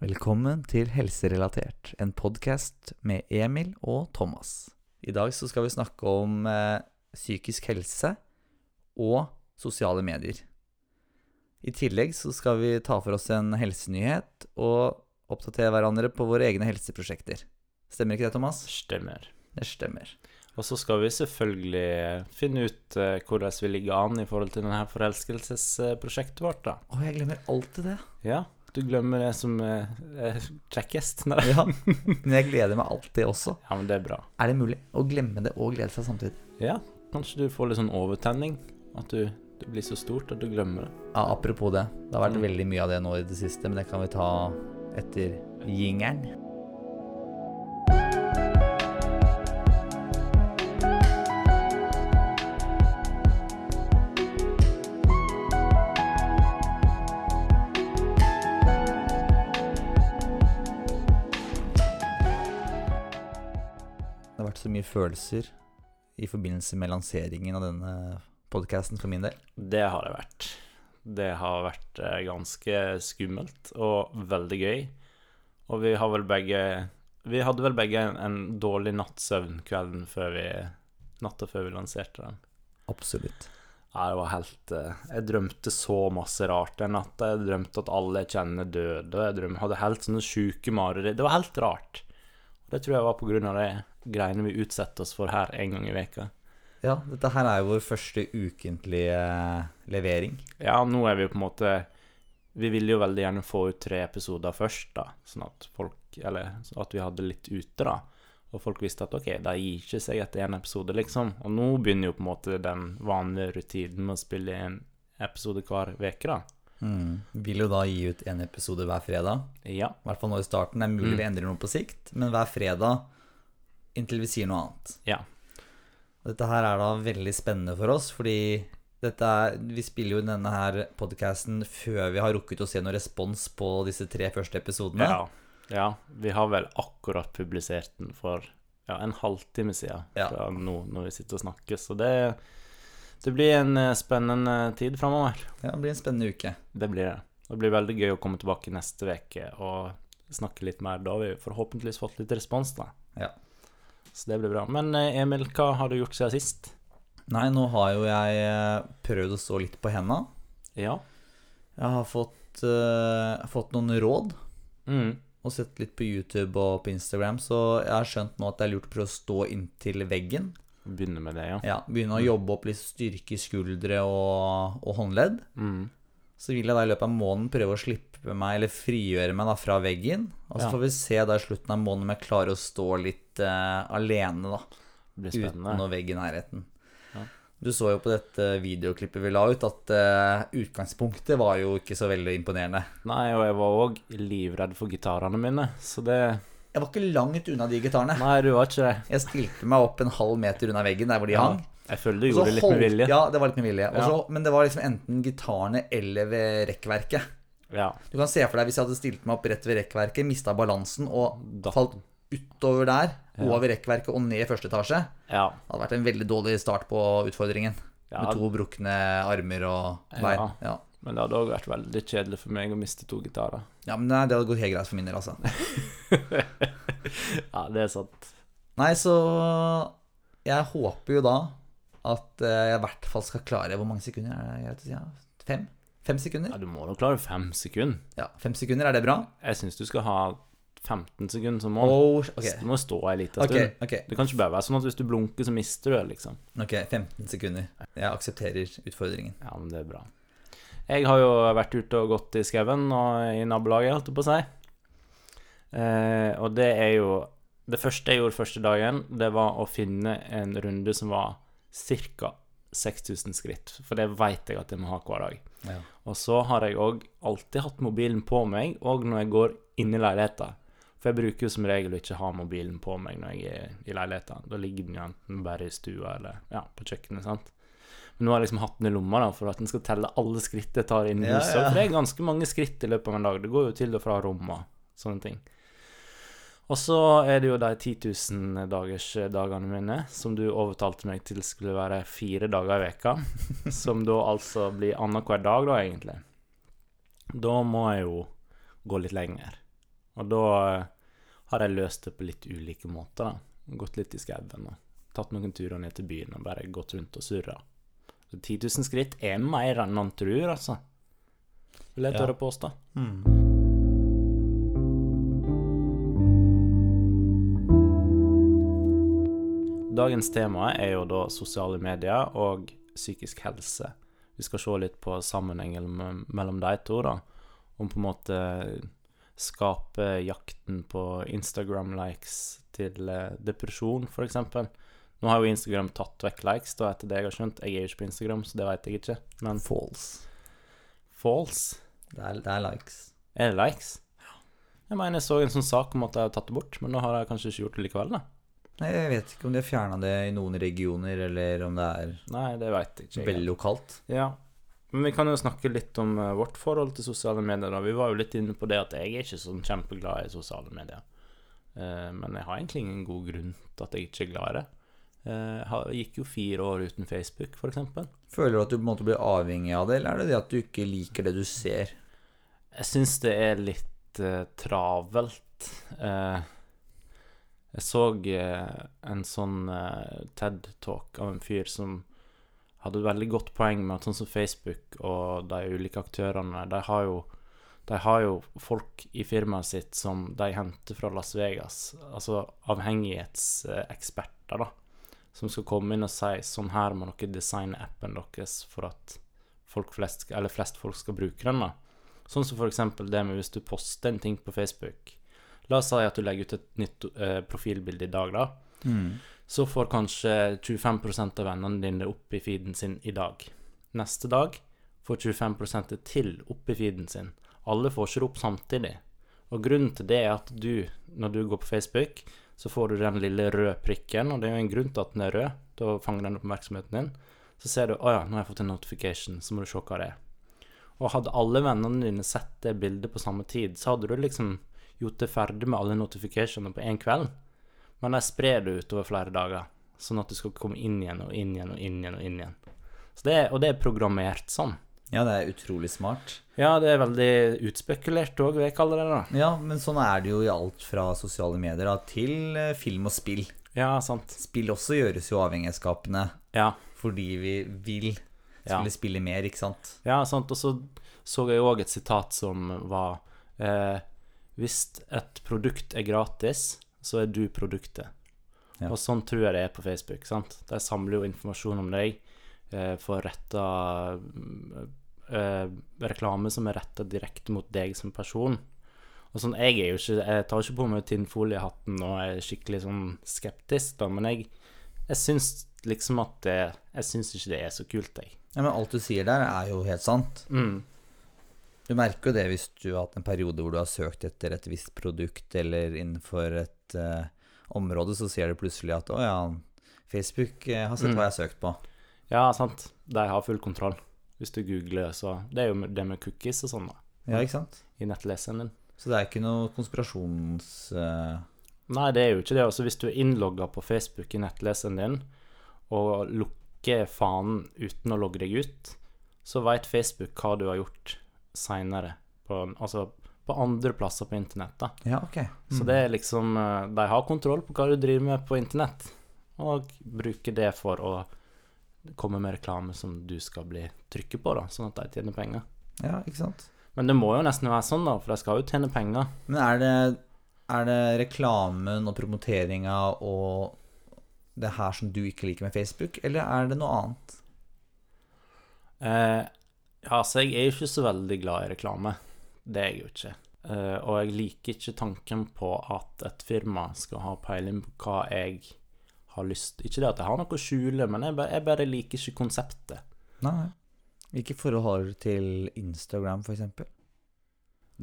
Velkommen til Helserelatert, en podkast med Emil og Thomas. I dag så skal vi snakke om eh, psykisk helse og sosiale medier. I tillegg så skal vi ta for oss en helsenyhet og oppdatere hverandre på våre egne helseprosjekter. Stemmer ikke det, Thomas? Stemmer. Det stemmer. Og så skal vi selvfølgelig finne ut eh, hvordan vi ligger an i forhold til denne forelskelsesprosjektet vårt, da. Å, jeg glemmer alltid det. Ja, du glemmer det som eh, er kjekkest. Ja, Men jeg gleder meg alltid også. Ja, men det er bra. Er det mulig å glemme det og glede seg samtidig? Ja, kanskje du får litt sånn overtenning. At du, det blir så stort at du glemmer det. Ja, apropos det. Det har vært Mm. veldig mye av det nå i det siste, men det kan vi ta etter jingeren. Mye følelser i forbindelse med lanseringen av denne podcasten for min del. Det har det vært. Det har vært eh, ganske skummelt og veldig gøy. Og vi har vel begge Vi hadde vel begge en, en dårlig nattsøvn kvelden før vi Natta før vi lanserte den. Absolutt. Ja, det var helt eh, Jeg drømte så masse rart den natta. Jeg drømte at alle jeg kjenner døde. Jeg drømte, hadde helt sånne sjuke mareritt. Det var helt rart. Det tror jeg var av det greiene vi utsetter oss for her en gang i veka. Ja, dette her er jo vår første ukentlige levering. Ja, nå er vi på en måte Vi ville jo veldig gjerne få ut tre episoder først, da. Sånn at folk Eller at vi hadde litt ute, da. Og folk visste at OK, de gir ikke seg etter én episode, liksom. Og nå begynner jo på en måte den vanlige rutinen med å spille en episode hver uke, da. Mm. Vil jo da gi ut en episode hver fredag. Ja. I hvert fall nå i starten. Det er mulig Mm. vi endrer noe på sikt, men hver fredag inntil vi sier noe annet. Ja. Dette her er da veldig spennende for oss, fordi dette er, vi spiller jo denne her podcasten før vi har rukket å se noen respons på disse tre første episodene. Ja. ja. Vi har vel akkurat publisert den for ja, en halvtime siden Ja. nå når vi sitter og snakker, så det, det blir en eh, spennende tid framover. Ja, det blir en spennende uke. Det blir det. Det blir veldig gøy å komme tilbake neste uke og snakke litt mer. Da har vi forhåpentligvis fått litt respons, da. Ja. Så det blir bra. Men eh, Emil, hva har du gjort siden sist? Nei, nå har jo jeg eh, prøvd å stå litt på henda. Ja. Jeg har fått, uh, fått noen råd Mm. og sett litt på YouTube og på Instagram, så jeg har skjønt nå at det er lurt å prøve å stå inntil veggen. Begynne med det, ja. Ja, Begynne å jobbe opp litt styrke i skuldre og, og håndledd. Mm. Så vil jeg da i løpet av måneden prøve å slippe meg, eller frigjøre meg da fra veggen. Og så Ja. får vi se da i slutten av måneden om jeg klarer å stå litt uh, alene, da. Uten noe vegg i nærheten. Ja. Du så jo på dette videoklippet vi la ut, at uh, utgangspunktet var jo ikke så veldig imponerende. Nei, og jeg var òg livredd for gitarene mine, så det Jeg var ikke langt unna de gitarene. Nei, du var ikke det. Jeg stilte meg opp en halv meter unna veggen der hvor de Ja. hang. Jeg føler du gjorde det litt med vilje. Ja, det var litt med vilje. Ja. men det var liksom enten gitarene eller ved rekkverket. Ja. Du kan se for deg hvis jeg hadde stilt meg opp rett ved rekkverket, mista balansen og da. falt utover der, over rekkverket og ned i første etasje. Ja. Det hadde vært en veldig dårlig start på utfordringen. Med to brukne armer og bein. Ja. Men det hadde òg vært veldig kjedelig for meg å miste to gitarer. ja, men nei, det hadde gått helt greit for min del, altså. Ja, det er sant. Nei, så jeg håper jo da at eh, jeg i hvert fall skal klare Hvor mange sekunder er det greit å si? Ja, fem? Fem sekunder? Ja, du må da klare fem sekunder. Ja, fem sekunder, er det bra? Jeg syns du skal ha 15 sekunder som mål. Oh, ok, Du må stå ei lita ok, stund. ok, Det kan ikke bare være sånn at hvis du blunker, så mister du det, liksom. ok, 15 sekunder. Jeg aksepterer utfordringen. Ja, men det er bra. Jeg har jo vært ute og gått i skauen og i nabolaget, holdt jeg på å si. Eh, og det er jo Det første jeg gjorde første dagen, det var å finne en runde som var ca. 6000 skritt. For det veit jeg at jeg må ha hver dag. Ja. Og så har jeg òg alltid hatt mobilen på meg, òg når jeg går inn i leiligheta. For jeg bruker jo som regel ikke ha mobilen på meg når jeg er i leiligheta. Da ligger den jo enten bare i stua eller ja, på kjøkkenet. sant? Men nå har jeg liksom hatt den i lomma da, for at den skal telle alle skritt jeg tar inn i huset. ja. For det er ganske mange skritt i løpet av en dag. Det går jo til og fra rom og sånne ting. Og så er det jo de 10 000 dagers dagene mine, som du overtalte meg til skulle være fire dager i veka Som da altså blir annenhver dag, da, egentlig. Da må jeg jo gå litt lenger. Og da eh, har jeg løst det på litt ulike måter, da. Gått litt i skauen og tatt noen turer ned til byen og bare gått rundt og surra. 10 000 skritt er mer enn man tror, altså. Vil jeg tørre å påstå. Mm. Dagens tema er jo da sosiale medier og psykisk helse. Vi skal se litt på sammenhengen mellom de to, da. Om på en måte skape jakten på Instagram-likes til eh, depresjon, f.eks. Nå har jo Instagram tatt vekk likes, da, etter det jeg har skjønt. Jeg er jo ikke på Instagram, så det vet jeg ikke. Men False. false, Det er, det er likes. er det likes? Jeg mener jeg så en sånn sak om at jeg har tatt det bort, men nå har jeg kanskje ikke gjort det likevel, da. Nei, Jeg vet ikke om de har fjerna det i noen regioner, eller om det er Nei, det vet jeg ikke. veldig lokalt. Ja. Men vi kan jo snakke litt om eh, vårt forhold til sosiale medier. da. Vi var jo litt inne på det at jeg er ikke sånn kjempeglad i sosiale medier. Eh, men jeg har egentlig ingen god grunn til at jeg ikke er glad i det. Eh, gikk jo fire år uten Facebook, eksempel. Føler du at du på en måte blir avhengig av det, eller er det det at du ikke liker det du ser? Jeg syns det er litt uh, travelt. Uh, jeg så uh, en sånn TED-talk av en fyr som hadde et veldig godt poeng med at sånn som Facebook og de ulike aktørene, de har jo de har jo folk i firmaet sitt som de henter fra Las Vegas, altså avhengighetseksperter, da, som skal komme inn og si sånn her må dere designe appen deres for at folk flest, eller flest folk skal bruke den. da. Sånn som eksempel det med hvis du poster en ting på Facebook. La oss si at du legger ut et nytt eh, profilbilde i dag, da. Så får kanskje 25% av vennene dine det opp i feeden sin i dag. Neste dag får 25 det til opp i feeden sin. Alle får ikke det opp samtidig. Og grunnen til det er at du, når du går på Facebook, så får du den lille røde prikken, og det er jo en grunn til at den er rød. Da fanger den oppmerksomheten din. Så ser du 'Å ja, nå har jeg fått en notification', så må du se hva det er. Og hadde alle vennene dine sett det bildet på samme tid, så hadde du liksom gjort det ferdig med alle notificationene på én kveld. Men de sprer det utover flere dager, sånn at du skal komme inn igjen og inn igjen og inn igjen. Og inn igjen. Det og det er programmert sånn. Ja, det er utrolig smart. Ja, det er veldig utspekulert òg, vil jeg kalle det. da. Ja, men sånn er det jo i alt fra sosiale medier da, til eh, film og spill. Ja, sant. Spill også gjøres jo avhengighetsskapende Ja, fordi vi vil Ja. skulle spille mer, ikke sant? ja sant. Og så så jeg òg et sitat som var eh, Hvis et produkt er gratis, så er du produktet. Ja. Og sånn tror jeg det er på Facebook. sant? De samler jo informasjon om deg, eh, får retta eh, reklame som er retta direkte mot deg som person. Og sånn, Jeg er jo ikke, jeg tar ikke på meg tinnfoliehatten og er skikkelig sånn skeptisk, da, men jeg, jeg syns liksom at det Jeg syns ikke det er så kult, jeg. Ja, men alt du sier der, er jo helt sant. Mm. Du merker jo det hvis du har hatt en periode hvor du har søkt etter et visst produkt eller innenfor et uh, område, så ser du plutselig at å ja, Facebook eh, har sett Mm. hva jeg har søkt på. Ja, sant. De har full kontroll. Hvis du googler, så Det er jo det med cookies og sånn, da. Ja, ikke sant? I nettleseren din. Så det er ikke noe konspirasjons... Uh... Nei, det er jo ikke det. Altså, hvis du er innlogga på Facebook i nettleseren din, og lukker fanen uten å logge deg ut, så veit Facebook hva du har gjort seinere. Altså på andre plasser på internett, da. ja, ok. Så det er liksom eh, De har kontroll på hva du driver med på internett, og bruker det for å komme med reklame som du skal bli trykket på, da, sånn at de tjener penger. Ja, ikke sant? Men det må jo nesten være sånn, da, for de skal jo tjene penger. Men er det, er det reklamen og promoteringa og det her som du ikke liker med Facebook, eller er det noe annet? Eh, ja, så jeg er jo ikke så veldig glad i reklame. Det er jeg jo ikke. Eh, og jeg liker ikke tanken på at et firma skal ha peiling på hva jeg har lyst Ikke det at jeg har noe å skjule, men jeg bare, jeg bare liker ikke konseptet. Nei. Hvilke forhold har du til Instagram, eksempel?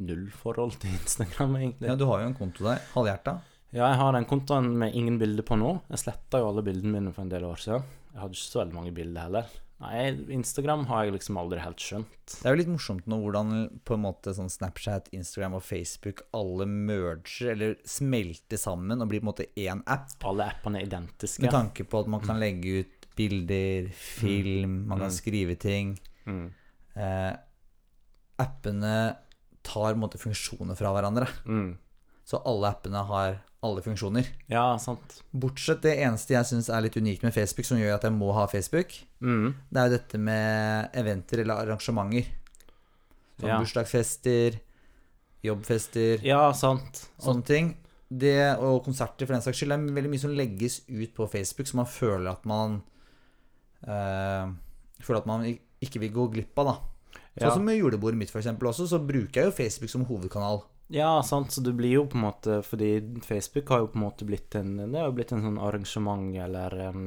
Null forhold til Instagram, egentlig. Ja, du har jo en konto der. Halvhjerta. Ja, jeg har den kontoen med ingen bilder på nå. Jeg sletta jo alle bildene mine for en del år siden. Jeg hadde ikke så veldig mange bilder heller. Nei, Instagram har jeg liksom aldri helt skjønt. Det er jo litt morsomt nå hvordan på en måte sånn Snapchat, Instagram og Facebook alle merger, eller smelter sammen og blir på en måte én app. Alle appene er identiske. Med tanke på at man kan legge ut bilder, film, man kan Mm. skrive ting. Mm. Eh, appene tar på en måte funksjoner fra hverandre. Mm. Så alle appene har alle funksjoner. Ja, sant. Bortsett det eneste jeg syns er litt unikt med Facebook, som gjør at jeg må ha Facebook, Mm. det er jo dette med eventer eller arrangementer. Som Ja. bursdagsfester, jobbfester, Ja, sant. Sånne ting. Det, og konserter for den saks skyld, er veldig mye som legges ut på Facebook, så man føler at man øh, Føler at man ikke vil gå glipp av, da. Sånn ja. som med julebordet mitt, for eksempel, også, så bruker jeg jo Facebook som hovedkanal. Ja, sant. Så du blir jo på en måte Fordi Facebook har jo på en måte blitt en Det har jo blitt en sånn arrangement eller en,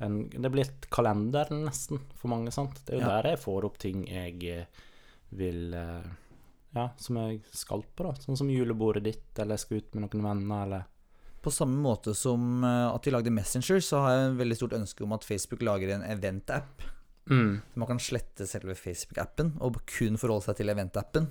en Det er blitt kalender, nesten, for mange, sant. Det er jo Ja. der jeg får opp ting jeg eh, vil eh, Ja, som jeg skal på, da. Sånn som julebordet ditt, eller jeg skal ut med noen venner, eller På samme måte som eh, at vi lagde Messenger, så har jeg en veldig stort ønske om at Facebook lager en event-app. mm. Så man kan slette selve Facebook-appen og kun forholde seg til event-appen.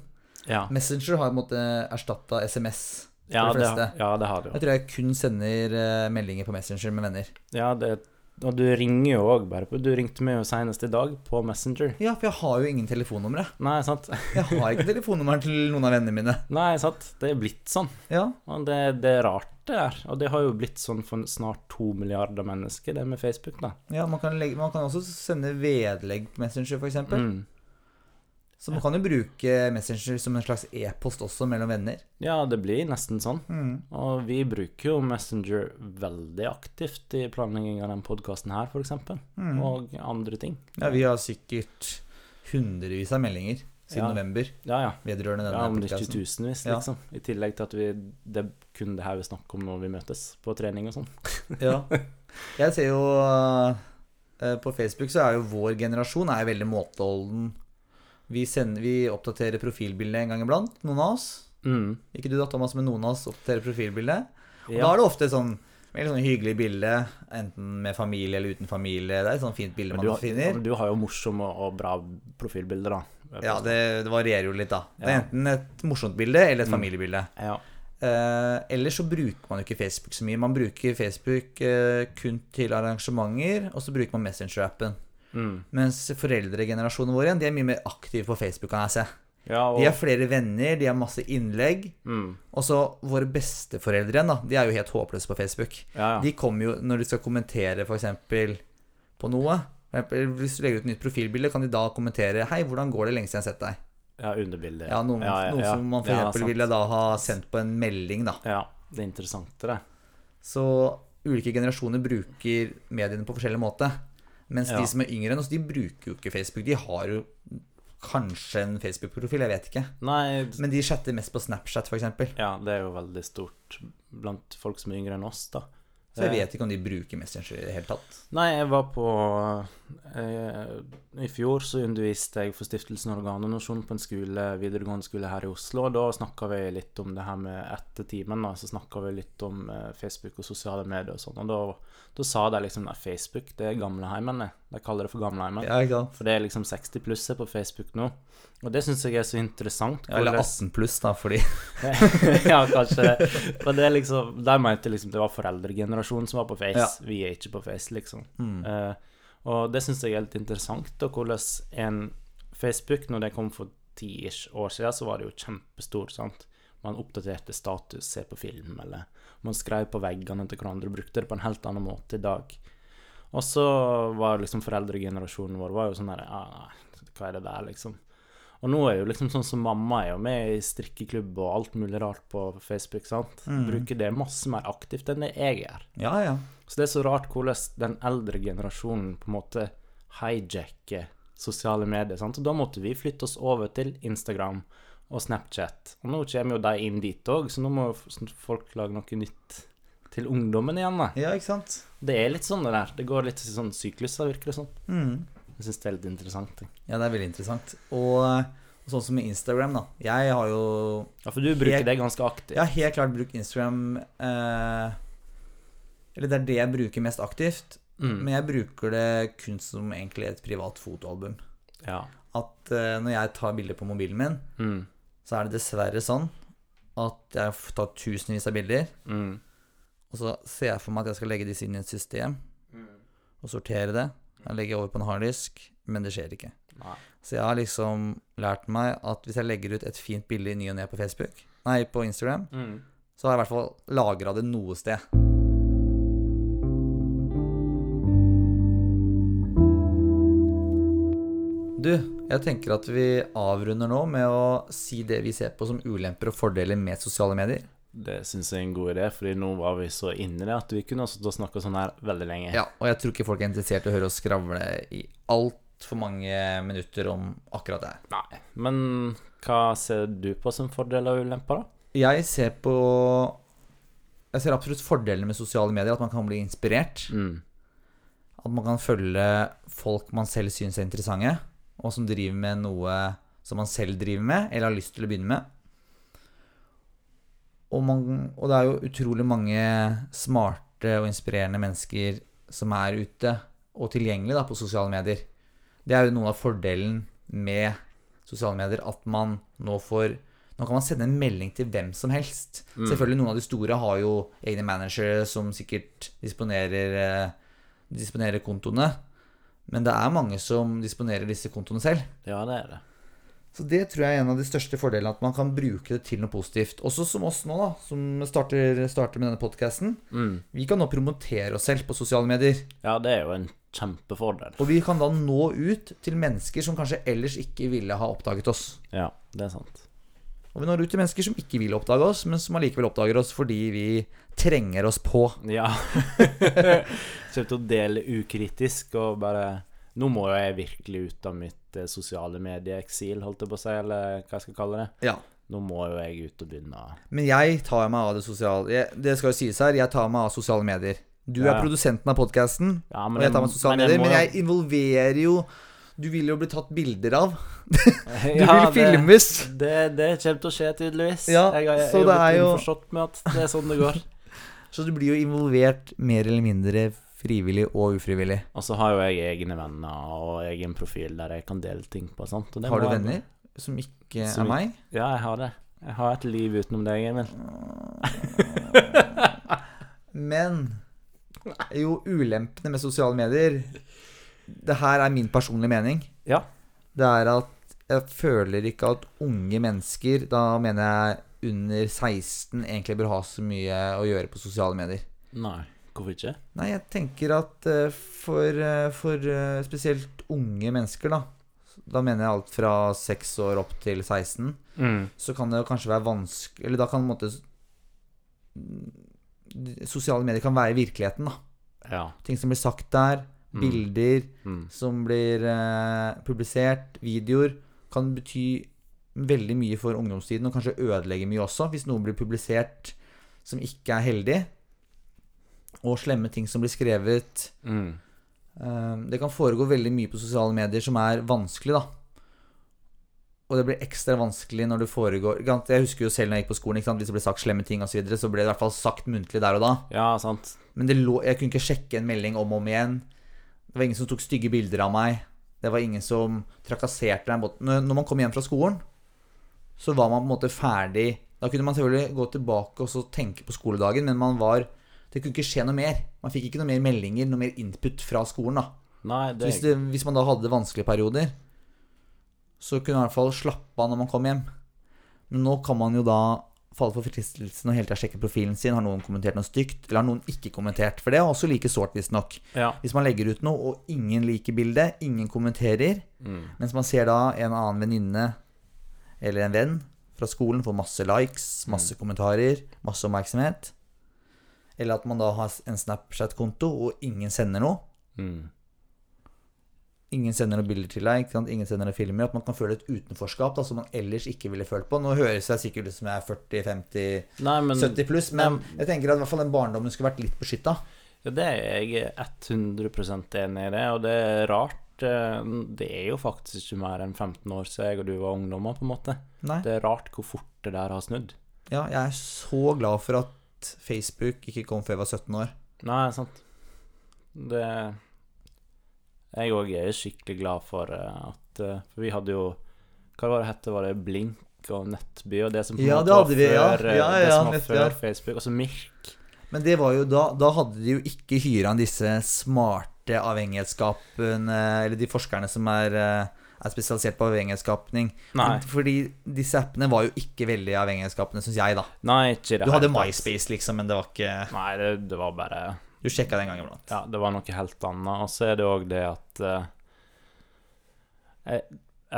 Ja. Messenger har på en måte erstatta SMS. Ja de det, fleste. ja, det har du. Jeg tror jeg kun sender eh, meldinger på Messenger med venner. Ja, det Og du ringer jo òg bare på Du ringte meg jo senest i dag på Messenger. Ja, for jeg har jo ingen telefonnumre. Nei, sant? Jeg har ikke telefonnummeren til noen av vennene mine. Nei, sant. Det er blitt sånn. Ja, Og det, det er rart, det der. Og det har jo blitt sånn for snart to milliarder mennesker, det med Facebook, da. ja man, kan legge, man kan også sende vedlegg på Messenger, f.eks. Mm. Så man kan jo bruke Messenger som en slags e-post også mellom venner. Ja, det blir nesten sånn. Mm. Og vi bruker jo Messenger veldig aktivt i planlegging av den podkasten her, f.eks. Mm. Og andre ting. Ja, vi har sikkert hundrevis av meldinger siden Ja. november Ja, ja. vedrørende Ja, om det ikke tusenvis, tusenvis, Ja. liksom. I tillegg til at vi Det er kun det her vi snakker om når vi møtes på trening og sånn. Ja. Jeg ser jo eh, På Facebook så er jo vår generasjon er veldig måteholden. Vi, sender, vi oppdaterer profilbildet en gang iblant, noen av oss. Mm. Ikke du da, Thomas, men noen av oss oppdaterer profilbildet. Og Ja. da er det ofte sånn veldig sånn hyggelig bilde, enten med familie eller uten familie. Det er et sånt fint bilde man har- finner. du har jo morsomme og bra profilbilder, da. Ja, det, det varierer jo litt, da. Det er enten et morsomt bilde eller et Mm. familiebilde. Ja. Eh, ellers så bruker man jo ikke Facebook så mye. Man bruker Facebook eh, kun til arrangementer, og så bruker man Messenger-appen. Mm. Mens foreldregenerasjonen vår de er mye mer aktive på Facebook, kan jeg se. ja og, De har flere venner, de har masse innlegg. mm. Og så våre besteforeldre igjen, da. De er jo helt håpløse på Facebook. ja, ja. De kommer jo når de skal kommentere f.eks. på noe. Hvis du legger ut et nytt profilbilde, kan de da kommentere 'Hei, hvordan går det lenge siden jeg har sett deg?' ja, underbilder. Ja, Noe, noe som man f.eks. ville da ha sendt på en melding, da. Ja, det er interessant, det. Så ulike generasjoner bruker mediene på forskjellig måte. Mens Ja. de som er yngre enn oss, de bruker jo ikke Facebook. De har jo kanskje en Facebook-profil, jeg vet ikke. Nei, Men de chatter mest på Snapchat, f.eks. ja, det er jo veldig stort blant folk som er yngre enn oss, da. Så jeg vet ikke om de bruker Messenger i det hele tatt. Nei, jeg var på eh, I fjor så underviste jeg for Stiftelsen Organdonasjon på en skole, videregående skole her i Oslo. Og da snakka vi litt om det her med etter timen, da, så snakka vi litt om eh, Facebook og sosiale medier og sånn. Og da, da sa de liksom at Facebook, det er gamleheimen. De kaller det for gamleheimen. Ja. For det er liksom 60 plusser på Facebook nå. Og det syns jeg er så interessant. Ja, eller 18 pluss, da, fordi ja, kanskje det. Men det er liksom De mente liksom det var foreldregenerasjonen som var på Face. Ja. Vi er ikke på Face, liksom. mm. Eh, og det syns jeg er litt interessant, og hvordan en Facebook, når det kom for ti-ish år siden, så var det jo kjempestort, sant. Man oppdaterte status, se på film, eller man skrev på veggene til hverandre og brukte det på en helt annen måte i dag. Og så var liksom foreldregenerasjonen vår var jo sånn der ja, Hva er det der, liksom? Og nå er jo liksom sånn som mamma er jo med i strikkeklubb og alt mulig rart på Facebook, sant. Mm. Bruker det masse mer aktivt enn det jeg gjør. Ja, ja. Så det er så rart hvordan den eldre generasjonen på en måte hijacker sosiale medier. Sant? Og da måtte vi flytte oss over til Instagram og Snapchat. Og nå kommer jo de inn dit òg, så nå må folk lage noe nytt til ungdommen igjen. da. Ja, ikke sant? Det er litt sånn det der. Det går litt i sånn sykluser, virker det sånn. Mm. Jeg syns det er litt interessant. jeg. Ja, det er veldig interessant. Og, og sånn som med Instagram, da. Jeg har jo Ja, for du bruker Helt- det ganske aktivt. Har helt klart brukt Instagram eh, Eller det er det jeg bruker mest aktivt. Mm. Men jeg bruker det kun som egentlig et privat fotoalbum. Ja. At eh, når jeg tar bilder på mobilen min, Mm. så er det dessverre sånn at jeg har tar tusenvis av bilder, Mm. og så ser jeg for meg at jeg skal legge disse inn i et system og sortere det. Jeg legger over på en harddisk, men det skjer ikke. Nei. Så jeg har liksom lært meg at hvis jeg legger ut et fint bilde i ny og ne på Facebook, nei, på Instagram, Mm. så har jeg i hvert fall lagra det noe sted. Du, jeg tenker at vi avrunder nå med å si det vi ser på som ulemper og fordeler med sosiale medier. Det syns jeg er en god idé, Fordi nå var vi så inne i det at vi kunne også snakka sånn her veldig lenge. Ja, og jeg tror ikke folk er interessert i å høre oss skravle i altfor mange minutter om akkurat det. Nei. Men hva ser du på som fordeler og ulemper, da? Jeg ser på Jeg ser absolutt fordelene med sosiale medier. At man kan bli inspirert. Mm. At man kan følge folk man selv syns er interessante, og som driver med noe som man selv driver med, eller har lyst til å begynne med. Og, man, og det er jo utrolig mange smarte og inspirerende mennesker som er ute og tilgjengelig da, på sosiale medier. Det er jo noen av fordelen med sosiale medier, at man nå får Nå kan man sende en melding til hvem som helst. Selvfølgelig Noen av de store har jo egne managere som sikkert disponerer, eh, disponerer kontoene. Men det er mange som disponerer disse kontoene selv. Ja, det er det. Så det tror jeg er en av de største fordelene, at man kan bruke det til noe positivt. Også som oss nå, da, som starter, starter med denne podkasten. Mm. Vi kan nå promotere oss selv på sosiale medier. Ja, det er jo en kjempefordel. Og vi kan da nå ut til mennesker som kanskje ellers ikke ville ha oppdaget oss. Ja, det er sant. Og vi når ut til mennesker som ikke vil oppdage oss, men som allikevel oppdager oss fordi vi trenger oss på. Ja. Til å dele ukritisk og bare Nå må jo jeg virkelig ut av mitt eh, sosiale medieeksil, holdt jeg på å si, eller hva jeg skal kalle det. Ja. Nå må jo jeg ut og begynne Men jeg tar meg av det sosiale jeg, Det skal jo sies her, jeg tar meg av sosiale medier. Du Ja. er produsenten av podkasten, Ja, og jeg tar meg av sosiale medier. må Men jeg involverer jo Du vil jo bli tatt bilder av. Du Ja, vil filmes. Det, det, det kommer til å skje, tydeligvis. Ja, jeg, har- jeg, så det er blitt jo- innforstått med at det er sånn det går. Så du blir jo involvert mer eller mindre frivillig og ufrivillig. Og så har jo jeg egne venner og egen profil der jeg kan dele ting på. Sant? Har du venner jeg- som ikke Som er meg? Ja, jeg har det. Jeg har et liv utenom deg, Emil. Men jo, ulempene med sosiale medier Det her er min personlige mening. Ja. Det er at jeg føler ikke at unge mennesker, da mener jeg under 16, egentlig bør ha så mye å gjøre på sosiale medier. Nei, hvorfor ikke? Nei, jeg tenker at eh, for, eh, for eh, spesielt unge mennesker, da Da mener jeg alt fra 6 år opp til 16 Mm. så kan det kanskje være vanskelig Eller da kan måte Sosiale medier kan være virkeligheten, da. Ja. Ting som blir sagt der, Mm. bilder Mm. som blir eh, publisert, videoer, kan bety veldig mye for ungdomstiden, og kanskje ødelegge mye også, hvis noe blir publisert som ikke er heldig. Og slemme ting som blir skrevet. Mm. Eh, det kan foregå veldig mye på sosiale medier som er vanskelig, da. Og det blir ekstra vanskelig når det foregår? Jeg husker jo selv når jeg gikk på skolen, hvis det ble sagt slemme ting osv., så, videre, så ble det i hvert fall sagt muntlig der og da. Ja, sant. Men det lå, jeg kunne ikke sjekke en melding om og om igjen. Det var ingen som tok stygge bilder av meg. Det var ingen som trakasserte meg. Når når man kom hjem fra skolen, så var man på en måte ferdig. Da kunne man selvfølgelig gå tilbake og så tenke på skoledagen, men man var Det kunne ikke skje noe mer. Man fikk ikke noe mer meldinger, noe mer input fra skolen. da. Nei, det hvis, det, hvis man da hadde vanskelige perioder, så kunne man i hvert fall slappe av når man kom hjem. Men nå kan man jo da falle for fristelsen og hele tida sjekke profilen sin. Har noen kommentert noe stygt, eller har noen ikke kommentert? For det er også like sårt, visstnok. Ja. Hvis man legger ut noe, og ingen liker bildet, ingen kommenterer, Mm. mens man ser da en annen venninne eller en venn fra skolen får masse likes, masse kommentarer, masse oppmerksomhet, eller at man da har en Snapchat-konto, og ingen sender noe, Mm. Ingen sender noen bilder til deg, ingen sender noen filmer. At man kan føle et utenforskap da, som man ellers ikke ville følt på. Nå høres jeg sikkert ut som jeg er 40-50, 70 pluss, men jeg tenker at i hvert fall den barndommen skulle vært litt beskytta. Ja, det er jeg 100% enig i det, og det er rart. eh, Det er jo faktisk ikke mer enn 15 år siden jeg og du var ungdommer, på en måte. Nei. Det er rart hvor fort det der har snudd. Ja, jeg er så glad for at Facebook ikke kom før jeg var 17 år. Nei, sant. Det Jeg òg er skikkelig glad for eh, at eh, For vi hadde jo Hva var det hette? Var det Blink og Nettby og det som på en Ja, måte var vi, ja. før, eh, Ja, det som var nett- før. Facebook. Altså Mirk. Men det var jo da Da hadde de jo ikke hyra inn disse smarte avhengighetsskapene, eller de forskerne som er, er spesialisert på avhengighetsskapning. Fordi disse appene var jo ikke veldig avhengighetsskapende, syns jeg, da. Nei, ikke det Du hadde. MySpace, liksom, men det var ikke Nei, det, det var bare Du sjekka det en gang iblant. Ja, det var noe helt annet. Og så er det òg det at eh,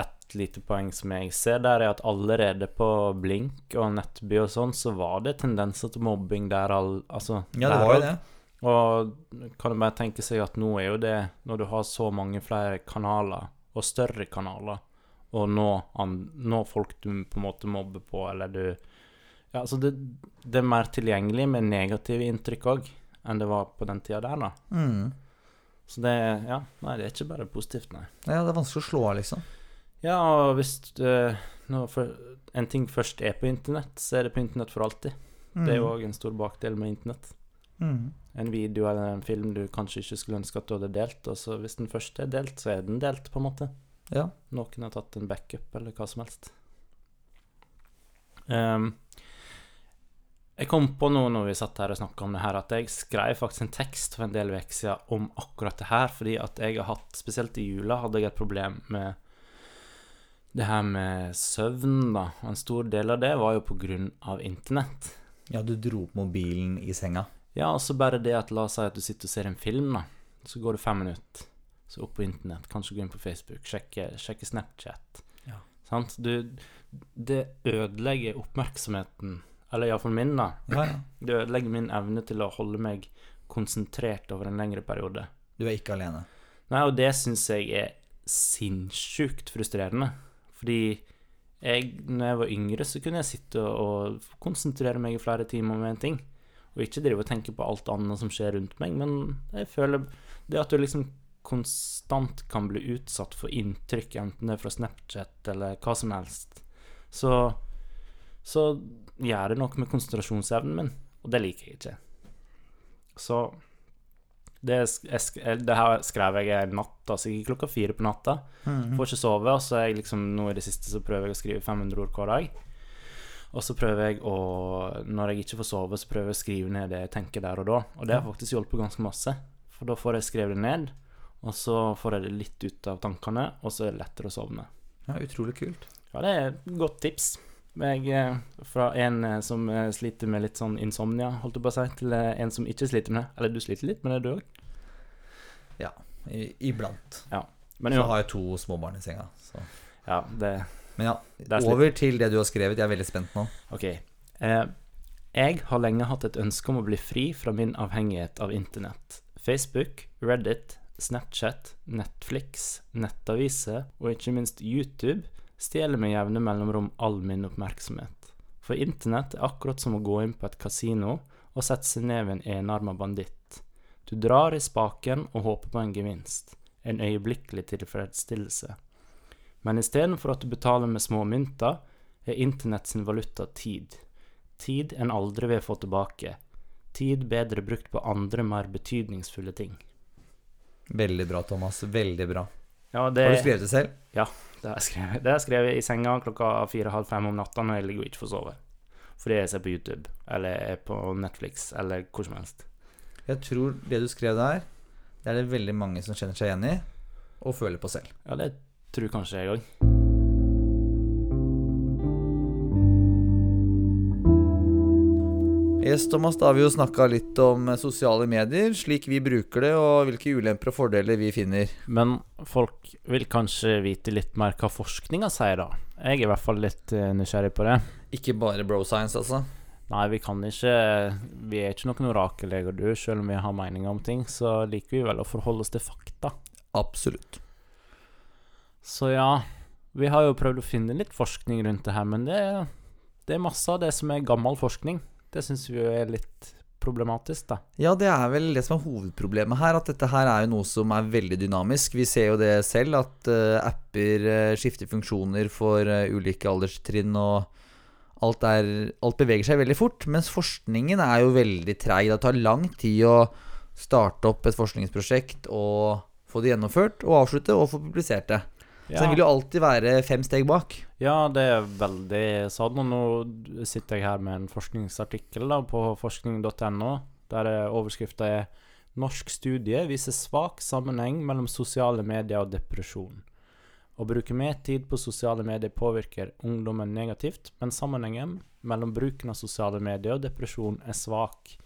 Et lite poeng som jeg ser der, er at allerede på Blink og Nettby og sånn, så var det tendenser til mobbing der all, Altså Ja, det var jo det. Og kan du bare tenke seg at nå er jo det, når du har så mange flere kanaler, og større kanaler, og nå, nå folk du på en måte mobber på, eller du Ja, altså det, det er mer tilgjengelig med negative inntrykk òg, enn det var på den tida der, da. Mm. Så det Ja, nei, det er ikke bare positivt, nei. Ja, det er vanskelig å slå av, liksom. Ja, og hvis for, en ting først er på internett, så er det på internett for alltid. Det er jo òg en stor bakdel med internett. Mm. En video eller en film du kanskje ikke skulle ønske at du hadde delt, og så hvis den første er delt, så er den delt, på en måte. Ja. Noen har tatt en backup, eller hva som helst. Um, jeg kom på nå når vi satt her og snakka om det her, at jeg skrev faktisk en tekst for en del uker siden om akkurat det her, fordi at jeg har hatt, spesielt i jula, hadde jeg et problem med det her med søvn, da. Og en stor del av det var jo på grunn av internett. ja, du dro opp mobilen i senga. Ja, og så bare det at la oss si at du sitter og ser en film, da. Så går det fem minutter. Så opp på internett, kanskje gå inn på Facebook, sjekke, sjekke Snapchat. Ja. Sant? Du, det ødelegger oppmerksomheten, eller iallfall min, da. Ja, ja. Det ødelegger min evne til å holde meg konsentrert over en lengre periode. Du er ikke alene. Nei, og det syns jeg er sinnssykt frustrerende. Fordi jeg, når jeg var yngre, så kunne jeg sitte og, og konsentrere meg i flere timer med en ting. Og ikke drive og tenke på alt annet som skjer rundt meg, men jeg føler det at du liksom konstant kan bli utsatt for inntrykk, enten det er fra Snapchat eller hva som helst, så, så gjør det noe med konsentrasjonsevnen min, og det liker jeg ikke. Så det, jeg, eh, det her skrev jeg en natt, altså sikkert klokka fire på natta. Mm. Får ikke sove, og så er jeg liksom nå i det siste så prøver jeg å skrive 500 ord hver dag. Og så prøver jeg å Når jeg ikke får sove, så prøver jeg å skrive ned det jeg tenker der og da. Og det har faktisk hjulpet ganske masse. For da får jeg skrevet det ned, og så får jeg det litt ut av tankene, og så er det lettere å sovne. Ja, utrolig kult. Ja, det er et godt tips. Jeg, eh, fra en eh, som eh, sliter med litt sånn insomnia, holdt jeg på å si, til en som ikke sliter med det. Eller du sliter litt med det, du òg? I, iblant. Ja. Men Så har jeg to småbarn i senga. Så. ja, det Men ja, er over til det du har skrevet. Jeg er veldig spent nå. Ok. Eh, jeg har lenge hatt et ønske om å bli fri fra min avhengighet av internett. Facebook, Reddit, Snapchat, Netflix, nettaviser og ikke minst YouTube stjeler med jevne mellomrom all min oppmerksomhet. For internett er akkurat som å gå inn på et kasino og sette seg ned ved en enarma banditt. Du drar i spaken og håper på en gevinst, en øyeblikkelig tilfredsstillelse. Men istedenfor at du betaler med små mynter, er internett sin valuta tid. Tid en aldri vil få tilbake. Tid bedre brukt på andre, mer betydningsfulle ting. Veldig bra, Thomas. Veldig bra. Ja, det, Har du skrevet det selv? det har jeg skrevet. Det har jeg skrevet i senga klokka fire-halv fem om natta når jeg ligger og ikke får sove. Fordi jeg ser på YouTube, eller er på Netflix, eller hvor som helst. Jeg tror det du skrev der, det er det veldig mange som kjenner seg igjen i, og føler på selv. Ja, det tror kanskje jeg òg. Yes, Thomas, da har vi jo snakka litt om eh, sosiale medier, slik vi bruker det, og hvilke ulemper og fordeler vi finner. Men folk vil kanskje vite litt mer hva forskninga sier, da. Jeg er i hvert fall litt eh, nysgjerrig på det. Ikke bare bro science, altså. Nei, vi kan ikke Vi er ikke noen orakelleger, du. Selv om vi har meninger om ting, så liker vi vel å forholde oss til fakta. Absolutt. Så ja, vi har jo prøvd å finne litt forskning rundt det her, men det, det er masse av det som er gammel forskning. Det syns vi jo er litt problematisk, da. Ja, det er vel det som er hovedproblemet her, at dette her er jo noe som er veldig dynamisk. Vi ser jo det selv, at uh, apper uh, skifter funksjoner for uh, ulike alderstrinn, og alt, er, alt beveger seg veldig fort. Mens forskningen er jo veldig treig. Det tar lang tid å starte opp et forskningsprosjekt og få det gjennomført, og avslutte og få publisert det. Så den vil jo alltid være fem steg bak. Ja, det er veldig sånn. Og nå sitter jeg her med en forskningsartikkel da, på forskning.no, der overskrifta er 'Norsk studie viser svak sammenheng mellom sosiale medier og depresjon'. Å bruke mer tid på sosiale medier påvirker ungdommen negativt, men sammenhengen mellom bruken av sosiale medier og depresjon er svak.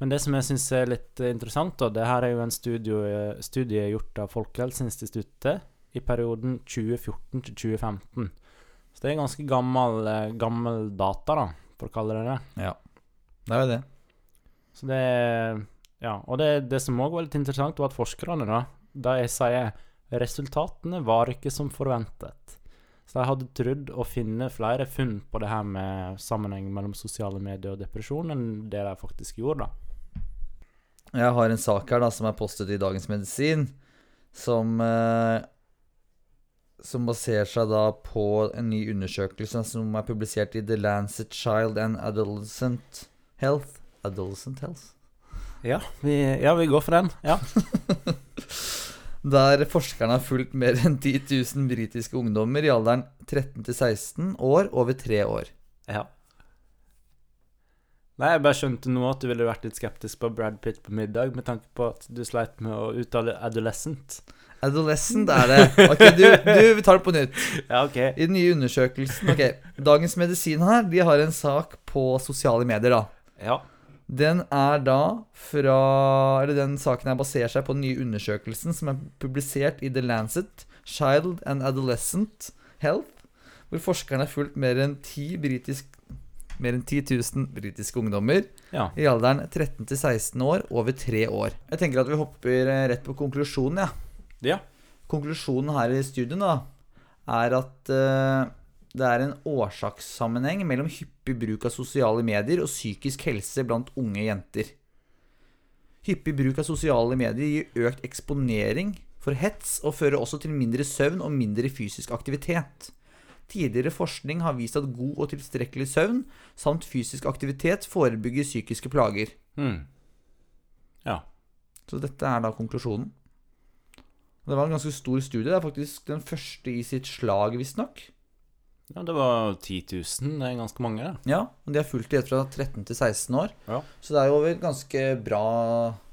Men det som jeg syns er litt eh, interessant, da, det her er jo en studie, studie gjort av Folkehelseinstituttet i perioden 2014 til 2015. Så det er ganske gammel, eh, gammel data, da, for å kalle det det. Ja. Det er jo det. Så det Ja, og det, det som òg var litt interessant, var at forskerne, da, da jeg sier resultatene var ikke som forventet. Så de hadde trodd å finne flere funn på det her med sammenheng mellom sosiale medier og depresjon, enn det de faktisk gjorde, da. Jeg har en sak her da som er postet i Dagens Medisin, som eh, Som baserer seg da på en ny undersøkelse som er publisert i The Lancet Child and Adolescent Health. Adolescent Health? Ja, vi, ja, vi går for den. Ja. Der forskerne har fulgt mer enn 10 000 britiske ungdommer i alderen 13 til 16 år over tre år. ja. Nei, jeg bare skjønte nå at du ville vært litt skeptisk på Brad Pitt på middag, med tanke på at du sleit med å uttale adolescent. Adolescent er det. Ok, du, du, vi tar det på nytt. Ja, ok. I den nye undersøkelsen Ok, Dagens Medisin her, de har en sak på sosiale medier, da. Ja. Den er da fra Eller den saken her baserer seg på den nye undersøkelsen som er publisert i The Lancet Child and Adolescent Health, hvor forskerne har fulgt mer enn 10 britisk mer enn 10 000 britiske ungdommer Ja. i alderen 13 til 16 år over tre år. Jeg tenker at vi hopper eh, rett på konklusjonen, ja. Ja. Konklusjonen her i studien da, er at eh, det er en årsakssammenheng mellom hyppig bruk av sosiale medier og psykisk helse blant unge jenter. Hyppig bruk av sosiale medier gir økt eksponering for hets og fører også til mindre søvn og mindre fysisk aktivitet. Tidligere forskning har vist at god og tilstrekkelig søvn samt fysisk aktivitet forebygger psykiske plager. Hmm. Ja. Så dette er da konklusjonen. Det var en ganske stor studie. Det er faktisk den første i sitt slag, visstnok. ja, det var 10 000. Det er ganske mange, det. Ja, og de har fulgt det fra 13 til 16 år. Ja. Så det er jo over ganske bra,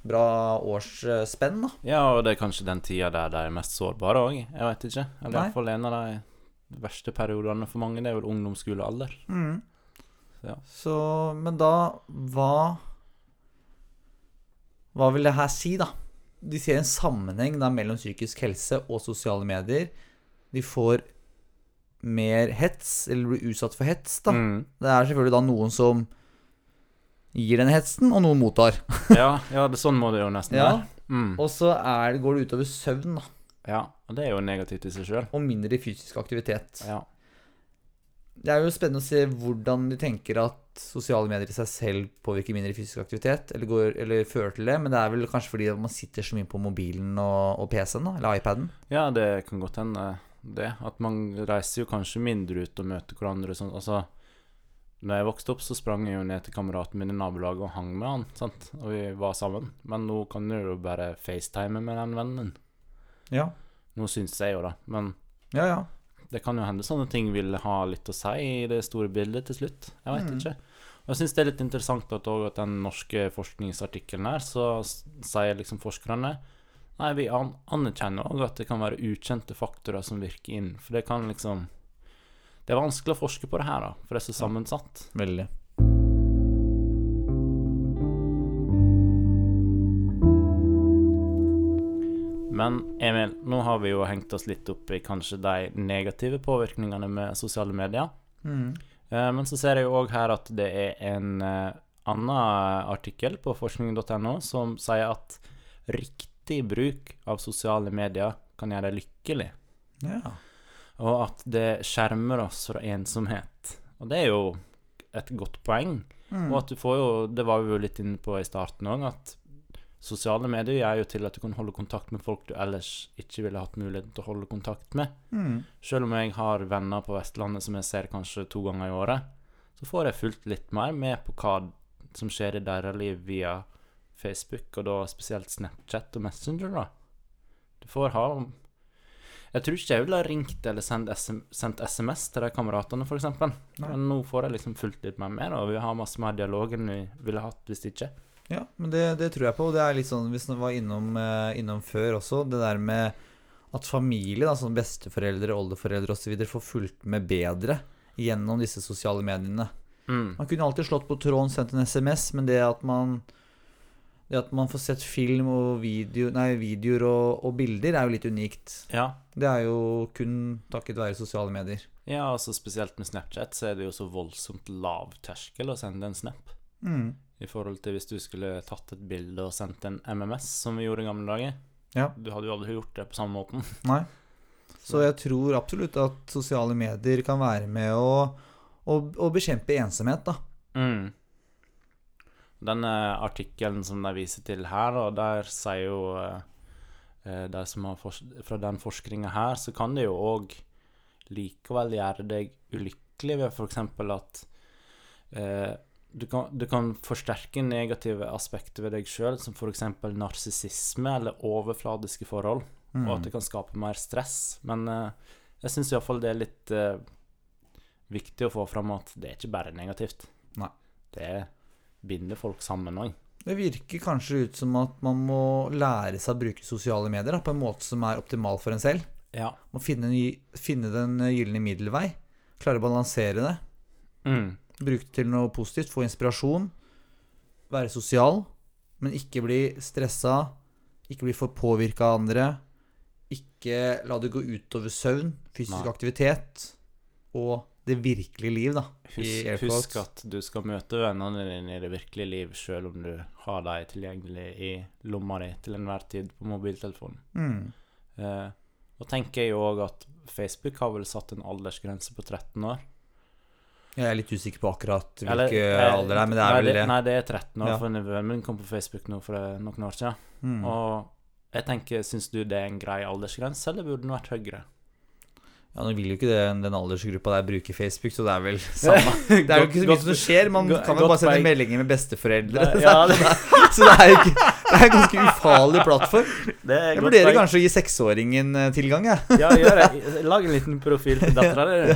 bra årsspenn, da. Ja, og det er kanskje den tida der de er mest sårbare òg. Jeg vet ikke. Eller iallfall en av de verste periodene for mange. Det er vel ungdomsskolealder. Ja. Så, men da Hva Hva vil det her si, da? De ser en sammenheng da mellom psykisk helse og sosiale medier. De får mer hets, eller blir utsatt for hets, da. Mm. Det er selvfølgelig da noen som gir den hetsen, og noen mottar. Ja, ja det, sånn må det jo nesten Ja. Mm. Og så går det utover søvn, da. Ja, og det er jo negativt i seg sjøl. Og mindre fysisk aktivitet. Ja. Det er jo spennende å se hvordan de tenker at sosiale medier i seg selv påvirker mindre fysisk aktivitet, eller, går, eller fører til det, men det er vel kanskje fordi man sitter så mye på mobilen og, og PC-en, da, eller iPaden. ja, det kan godt hende det. At man reiser jo kanskje mindre ut og møter hverandre sånn. Altså, når jeg vokste opp, så sprang jeg jo ned til kameraten min i nabolaget og hang med han, sant? og vi var sammen. Men nå kan du jo bare facetime med den vennen din. Ja. Nå syns jeg jo det, men Ja, ja. Det kan jo hende sånne ting vil ha litt å si i det store bildet til slutt. Jeg veit Mm. ikke. Og jeg syns det er litt interessant at, at den norske forskningsartikkelen her, så sier liksom forskerne Nei, vi an anerkjenner òg at det kan være ukjente faktorer som virker inn. For det kan liksom Det er vanskelig å forske på det her, da, for det er så sammensatt. Veldig. Men Emil, nå har vi jo hengt oss litt opp i kanskje de negative påvirkningene med sosiale medier. Mm. Eh, Men så ser jeg jo òg her at det er en eh, annen artikkel på forskning.no som sier at riktig bruk av sosiale medier kan gjøre deg lykkelig, Ja. og at det skjermer oss fra ensomhet. Og det er jo et godt poeng. Mm. Og at du får jo, det var vi jo litt inne på i starten òg, at sosiale medier gjør jo til at du kan holde kontakt med folk du ellers ikke ville hatt mulighet til å holde kontakt med. Mm. Selv om jeg har venner på Vestlandet som jeg ser kanskje to ganger i året, så får jeg fulgt litt mer med på hva som skjer i deres liv via Facebook, og da spesielt Snapchat og Messenger, da. Du får ha Jeg tror ikke jeg ville ha ringt eller sendt, SM, sendt SMS til de kameratene, f.eks. Men nå får jeg liksom fulgt litt mer med, og vi har masse mer dialog enn vi ville hatt hvis ikke. Ja, men det, det tror jeg på. og Det er litt sånn hvis man var innom, eh, innom før også, det der med at familie, da, sånn besteforeldre, oldeforeldre osv., får fulgt med bedre gjennom disse sosiale mediene. Mm. Man kunne alltid slått på tråden, sendt en SMS, men det at man det at man får sett film og video, nei, videoer og, og bilder, er jo litt unikt. Ja. Det er jo kun takket være sosiale medier. ja, altså spesielt med Snapchat så er det jo så voldsomt lav terskel å sende en snap. Mm. I forhold til hvis du skulle tatt et bilde og sendt en MMS, som vi gjorde i gamle dager. Ja. Du hadde jo aldri gjort det på samme måten. Nei. Så jeg tror absolutt at sosiale medier kan være med å, å, å bekjempe ensomhet, da. Mm. Denne artikkelen som de viser til her, og der sier jo eh, eh, de som har Fra den forskninga her, så kan det jo òg likevel gjøre deg ulykkelig ved f.eks. at eh, du, kan, du kan forsterke negative aspekter ved deg sjøl, som f.eks. narsissisme eller overfladiske forhold, Mm. og at det kan skape mer stress. Men uh, jeg syns iallfall det er litt uh, viktig å få fram at det er ikke bare negativt. Nei. Det binder folk sammen òg. Det virker kanskje ut som at man må lære seg å bruke sosiale medier da, på en måte som er optimal for en selv. Ja. Må finne, finne den gylne middelvei. Klare å balansere det. Mm. Bruke det til noe positivt. Få inspirasjon. Være sosial, men ikke bli stressa. Ikke bli for påvirka av andre. Ikke la det gå utover søvn, fysisk Nei. aktivitet og det virkelige liv, da. Husk, husk at du skal møte vennene dine i det virkelige liv, sjøl om du har dem tilgjengelig i lomma di til enhver tid på mobiltelefonen. Mm. Eh, og tenker jeg òg at Facebook har vel satt en aldersgrense på 13 år. Jeg er litt usikker på akkurat hvilken eh, alder det er, men det er nei, vel det. Nei, det er 13 år, Ja. for nevøen min kom på Facebook nå for eh, noen år siden. Mm. Og jeg tenker, syns du det er en grei aldersgrense, eller burde den vært høyere? Ja, Nå vil jo ikke den, den aldersgruppa der bruke Facebook, så det er vel samme. Det er jo ikke så mye som skjer. Man kan jo bare sende meldinger med besteforeldre. Ja, det, Så det er ikke Det er en ganske ufarlig plattform. det Jeg vurderer kanskje å gi seksåringen eh, tilgang, jeg. Ja, gjør det. Lag en liten profil til dattera di.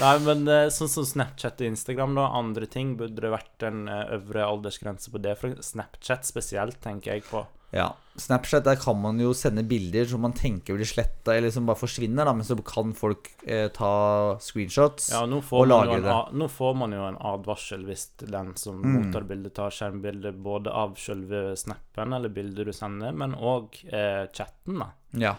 Nei, men eh, sånn som Snapchat og Instagram, da. Andre ting burde det vært en eh, øvre aldersgrense på det. For Snapchat spesielt, tenker jeg på. Ja. Snapchat, der kan man jo sende bilder som man tenker blir sletta, eller som bare forsvinner, da, men så kan folk eh, ta screenshots. Ja, Og lagre det. nå får man jo en advarsel hvis den som Mm. mottar bildet, tar skjermbilde både av selve snappen eller bildet du sender, men òg eh, chatten, da. Ja.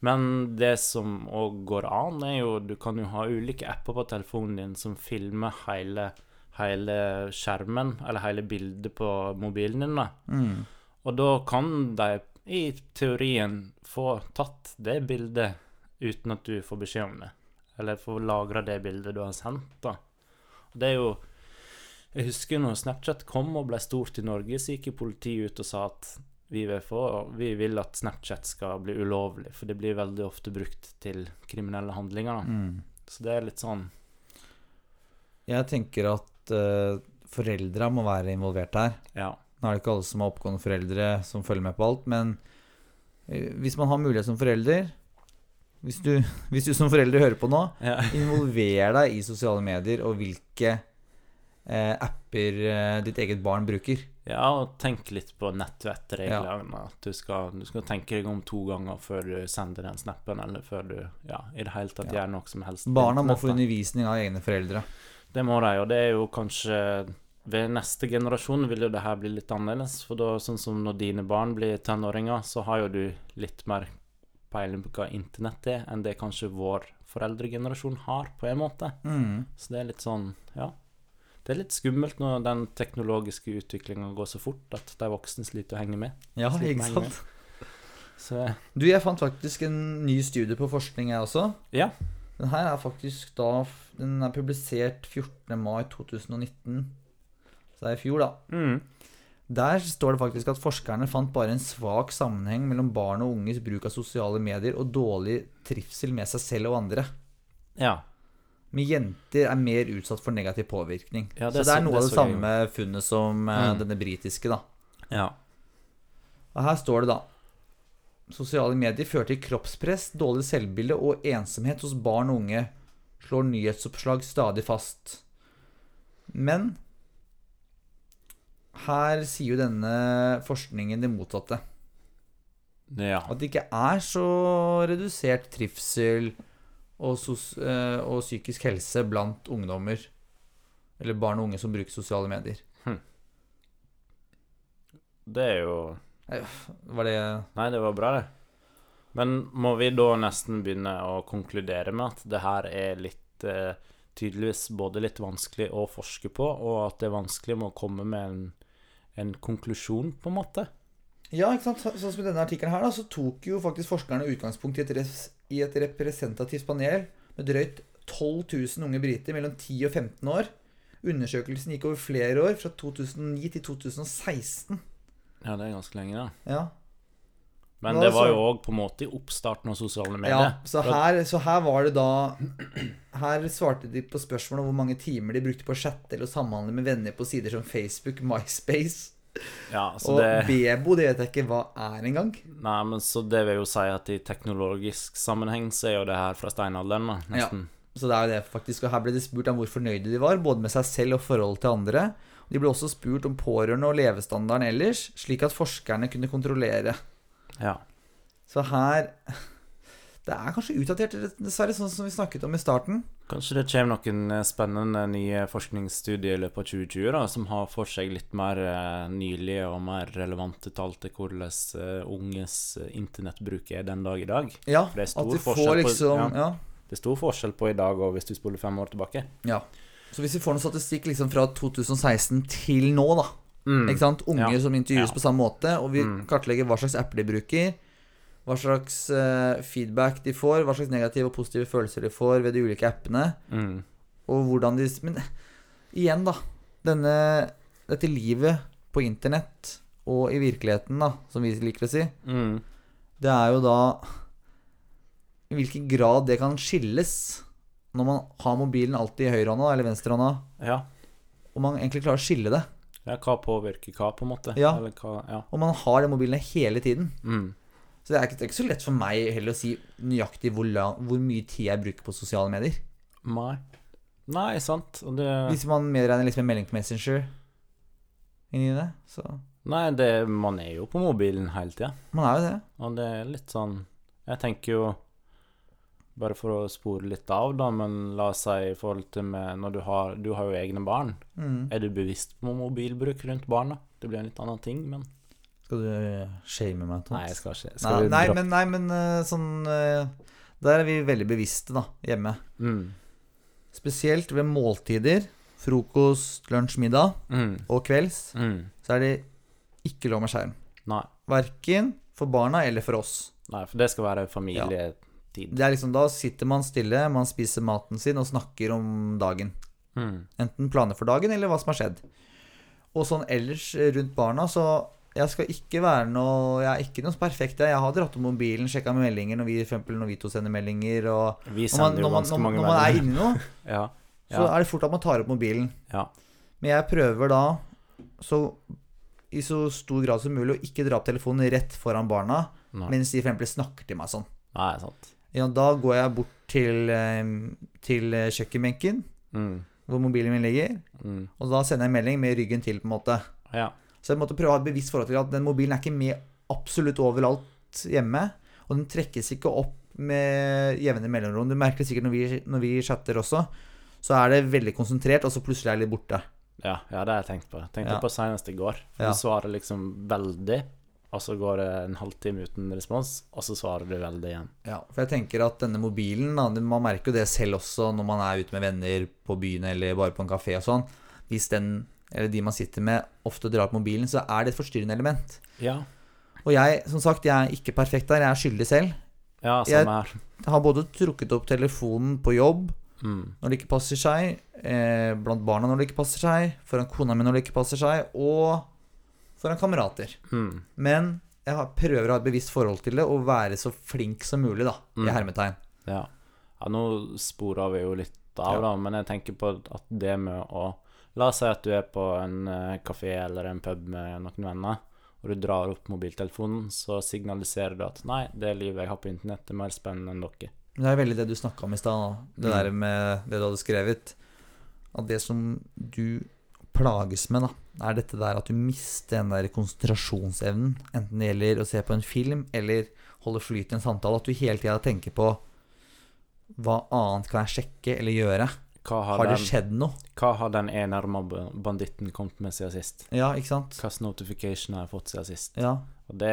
Men det som òg går an, er jo Du kan jo ha ulike apper på telefonen din som filmer hele, hele skjermen, eller hele bildet på mobilen din, da. Mm. Og da kan de i teorien få tatt det bildet uten at du får beskjed om det. Eller få lagra det bildet du har sendt, da. Og det er jo Jeg husker når Snapchat kom og ble stort i Norge, så gikk politiet ut og sa at vi vil, få, vi vil at Snapchat skal bli ulovlig, for det blir veldig ofte brukt til kriminelle handlinger. Da. Mm. Så det er litt sånn Jeg tenker at uh, foreldra må være involvert her. Ja. Nå er det ikke alle som har oppgående foreldre som følger med på alt, men eh, hvis man har mulighet som forelder hvis du, hvis du som forelder hører på nå, ja. involver deg i sosiale medier og hvilke eh, apper eh, ditt eget barn bruker. Ja, og tenk litt på nettvettreglene. At du skal, du skal tenke deg om to ganger før du sender den snappen, eller før du ja, i det hele tatt Ja. gjør noe som helst. Barna må få undervisning av egne foreldre. Det må de, og det er jo kanskje Ved neste generasjon vil jo det her bli litt annerledes. For da, sånn som når dine barn blir tenåringer, så har jo du litt mer peiling på hva internett er, enn det kanskje vår foreldregenerasjon har, på en måte. Mm. Så det er litt sånn, ja. Det er litt skummelt når den teknologiske utviklinga går så fort at de voksne sliter å henge med. Ja, ikke sant? Så Du, jeg fant faktisk en ny studie på forskning, jeg også. ja. Den her er faktisk da Den er publisert 14. mai 2019. Så det er i fjor, da. Mm. Der står det faktisk at forskerne fant bare en svak sammenheng mellom barn og unges bruk av sosiale medier og dårlig trivsel med seg selv og andre. Ja. Men jenter er mer utsatt for negativ påvirkning. Ja, det så det er noe det av det samme jeg funnet som eh, Mm. denne britiske, da. Ja. Og her står det da Sosiale medier fører til kroppspress, dårlig selvbilde og ensomhet hos barn og unge, slår nyhetsoppslag stadig fast. Men her sier jo denne forskningen det motsatte. Ja. At det ikke er så redusert trivsel og, sos, eh, og psykisk helse blant ungdommer. Eller barn og unge som bruker sosiale medier. Det er jo Var det Nei, det var bra, det. Men må vi da nesten begynne å konkludere med at det her er litt eh, Tydeligvis både litt vanskelig å forske på, og at det er vanskelig med å komme med en, en konklusjon, på en måte? Ja, ikke sant? Sånn som i denne artikkelen her, da, så tok jo faktisk forskerne utgangspunkt i et, i et representativt panel med drøyt 12 000 unge briter mellom 10 og 15 år. Undersøkelsen gikk over flere år, fra 2009 til 2016. Ja, det er ganske lenge, da. Ja, Men det var jo òg på en måte i oppstarten av sosiale ja medier. så, her, så her var det da Her svarte de på spørsmål om hvor mange timer de brukte på å chatte eller å samhandle med venner på sider som Facebook, MySpace Ja, så og det Bebo. Det vet jeg ikke hva er engang. Nei, men så det vil jo si at i teknologisk sammenheng så er jo det her fra steinalderen, nesten. Så det er jo det faktisk, og Her ble de spurt om hvor fornøyde de var, både med seg selv og forholdet til andre. De ble også spurt om pårørende og levestandarden ellers, slik at forskerne kunne kontrollere. Ja. Så her Det er kanskje utdatert, dessverre, sånn som vi snakket om i starten. Kanskje det kommer noen eh, spennende nye forskningsstudier i løpet av 2020 da, som har for seg litt mer eh, nylige og mer relevante tall til hvordan eh, unges internettbruk er den dag i dag. Ja, det At stor får forskjell på- liksom ja. ja. Det er stor forskjell på i dag og hvis du spoler fem år tilbake. ja. Så hvis vi får noe statistikk liksom fra 2016 til nå, da Mm. Ikke sant? Unge som intervjues på samme måte, og vi Mm. kartlegger hva slags apper de bruker, hva slags uh, feedback de får, hva slags negative og positive følelser de får ved de ulike appene, Mm. og hvordan de Men igjen, da. Denne, dette livet på internett og i virkeligheten, da, som vi liker å si, Mm. det er jo da I hvilken grad det kan skilles når man har mobilen alltid i høyrehånda eller venstrehånda, Ja. og man egentlig klarer å skille det. ja. Hva påvirker hva, på en måte? Ja. Eller hva Ja. Og man har den mobilen hele tiden. Mm. Så det er, ikke, det er ikke så lett for meg heller å si nøyaktig hvor, lang, hvor mye tid jeg bruker på sosiale medier. Nei. Nei, sant. Det Hvis man medregner liksom en melding på Messenger inni det, så Nei, det, man er jo på mobilen hele tida. Man er jo det. Og det er litt sånn Jeg tenker jo Bare for å spore litt av, da, men la oss si i forhold til med Når du har Du har jo egne barn. Mm. Er du bevisst på mobilbruk rundt barna? Det blir en litt annen ting, men Skal du shame meg? Nei, jeg skal ikke. Nei, Skal vi nei, men, nei, men eh, sånn eh, Der er vi veldig bevisste, da, hjemme. mm. Spesielt ved måltider. Frokost, lunsj, middag Mm. og kvelds. Mm. Så er det ikke lov med skjerm. Nei. Verken for barna eller for oss. nei, for det skal være familietid. Det er liksom Da sitter man stille, man spiser maten sin og snakker om dagen. Mm. Enten planer for dagen eller hva som har skjedd. Og sånn ellers rundt barna, så jeg skal ikke være noe Jeg er ikke noe perfekt. Jeg har dratt opp mobilen, sjekka meldinger når vi, eksempel når vi to sender meldinger. Og Vi når man, sender jo ganske mange når man er inni noe, Ja. så er det fort at man tar opp mobilen. ja. Men jeg prøver da så, i så stor grad som mulig å ikke dra opp telefonen rett foran barna Nei. mens de for eksempel snakker til meg sånn. Nei, sant. Ja, da går jeg bort til, til eh, kjøkkenbenken Mm. hvor mobilen min ligger, Mm. og da sender jeg melding med ryggen til, på en måte. Ja. Så jeg måtte prøve å ha et bevisst forhold til at den mobilen er ikke med absolutt overalt hjemme. Og den trekkes ikke opp med jevne mellomrom. Du merker det sikkert når vi, når vi chatter også. Så er det veldig konsentrert, og så plutselig er det litt borte. Ja, ja, det har jeg tenkt på. Tenkte Ja. på senest i går. Du Ja. Svarer liksom veldig, og så går det en halvtime uten respons, og så svarer du veldig igjen. Ja, for jeg tenker at denne mobilen, da, man merker jo det selv også når man er ute med venner på byen eller bare på en kafé og sånn. Hvis den, eller de man sitter med, ofte drar på mobilen, så er det et forstyrrende element. Ja. Og jeg, som sagt, jeg er ikke perfekt der. Jeg er skyldig selv. Ja, Jeg- har både trukket opp telefonen på jobb Mm. når det ikke passer seg, eh, blant barna når det ikke passer seg, foran kona mi når det ikke passer seg, og foran kamerater. Mm. Men jeg har, prøver å ha et bevisst forhold til det og være så flink som mulig, da, Mm. i hermetegn. Ja. ja, nå sporer vi jo litt av, Ja. da, men jeg tenker på at det med å La oss si at du er på en eh, kafé eller en pub med noen venner, og du drar opp mobiltelefonen, så signaliserer du at nei, det livet jeg har på internett, er mer spennende enn dere. Det er veldig det du snakka om i stad, det Mm. der med det du hadde skrevet. At det som du plages med, da, er dette der at du mister den der konsentrasjonsevnen. Enten det gjelder å se på en film eller holde flyt i en samtale. At du hele tida tenker på hva annet kan jeg sjekke eller gjøre? Hva har, Har det den, skjedd noe? hva har den enarma banditten kommet med siden sist? Ja, ikke sant? Hvilken notification har jeg fått siden sist? Ja. Og det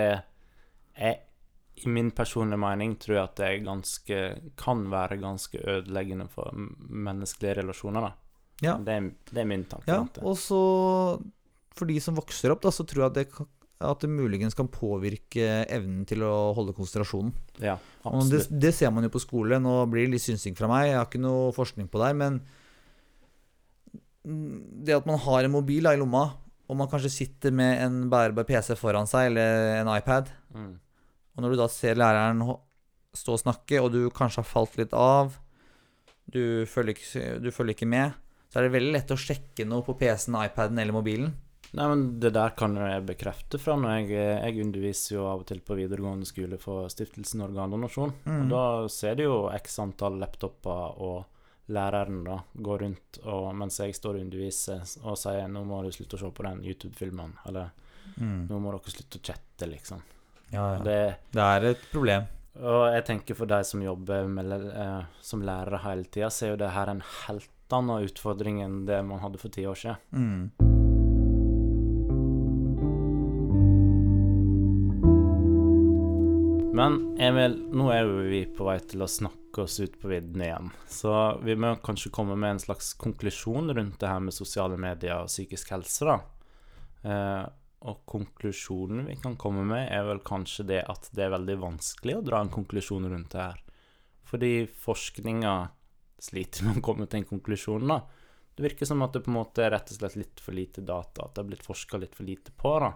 er I min personlige mening tror jeg at det er ganske kan være ganske ødeleggende for menneskelige relasjoner, da. Ja. Det, er, det er min tanke. ja. Og så, for de som vokser opp, da, så tror jeg at det, at det muligens kan påvirke evnen til å holde konsentrasjonen. Ja, det, det ser man jo på skole. Nå blir det litt synsing fra meg. Jeg har ikke noe forskning på det, men det at man har en mobil da, i lomma, og man kanskje sitter med en bærbar PC foran seg, eller en iPad, Mm. og når du da ser læreren stå og snakke, og du kanskje har falt litt av, du følger ikke, du følger ikke med, så er det veldig lett å sjekke noe på PC-en, iPaden eller mobilen. Nei, men Det der kan jo jeg bekrefte fra når jeg, jeg underviser jo av og til på videregående skole for Stiftelsen Organdonasjon. Mm. Og da ser du jo x antall laptoper og læreren da går rundt og, mens jeg står og underviser og sier 'nå må du slutte å se på den YouTube-filmen', eller Mm. 'nå må dere slutte å chatte', liksom. Ja, ja. Det, Det er et problem. og jeg tenker for de som jobber med, eh, som lærere hele tida, så er jo det her en helt annen utfordring enn det man hadde for ti år siden. Mm. Men Emil, nå er jo vi på vei til å snakke oss ut på vidden igjen. Så vi må kanskje komme med en slags konklusjon rundt det her med sosiale medier og psykisk helse, da. Eh, og konklusjonen vi kan komme med, er vel kanskje det at det er veldig vanskelig å dra en konklusjon rundt det her. Fordi forskninga sliter med å komme til en konklusjon, da. Det virker som at det på en måte er rett og slett litt for lite data, at det har blitt forska litt for lite på, da.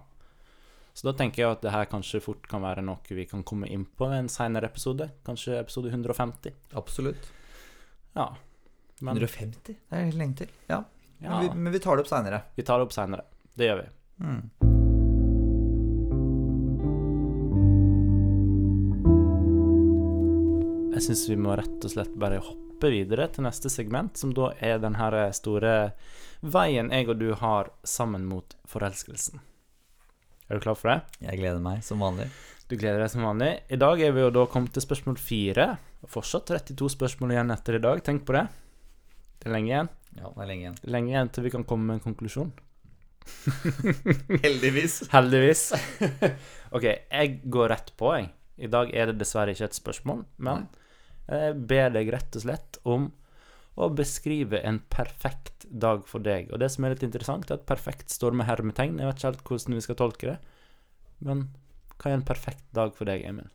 Så da tenker jeg at det her kanskje fort kan være noe vi kan komme inn på en seinere episode. Kanskje episode 150. Absolutt. Ja. Men 150? Det er helt lenge til. Ja. ja, Men, vi, men vi tar det opp seinere. vi tar det opp seinere. Det gjør vi. Mm. Jeg syns vi må rett og slett bare hoppe videre til neste segment, som da er den her store veien jeg og du har sammen mot forelskelsen. Er du klar for det? Jeg gleder meg, som vanlig. Du gleder deg som vanlig. I dag er vi jo da kommet til spørsmål fire. Fortsatt 32 spørsmål igjen etter i dag. Tenk på det. Det er lenge igjen. Ja, det er lenge igjen. Lenge igjen til vi kan komme med en konklusjon. Heldigvis. Heldigvis. ok, jeg går rett på, jeg. I dag er det dessverre ikke et spørsmål, men jeg ber deg rett og slett om å beskrive en perfekt dag for deg. Og det som er litt interessant, er at perfekt står med hermetegn. Jeg vet ikke helt hvordan vi skal tolke det. Men hva er en perfekt dag for deg, Emil?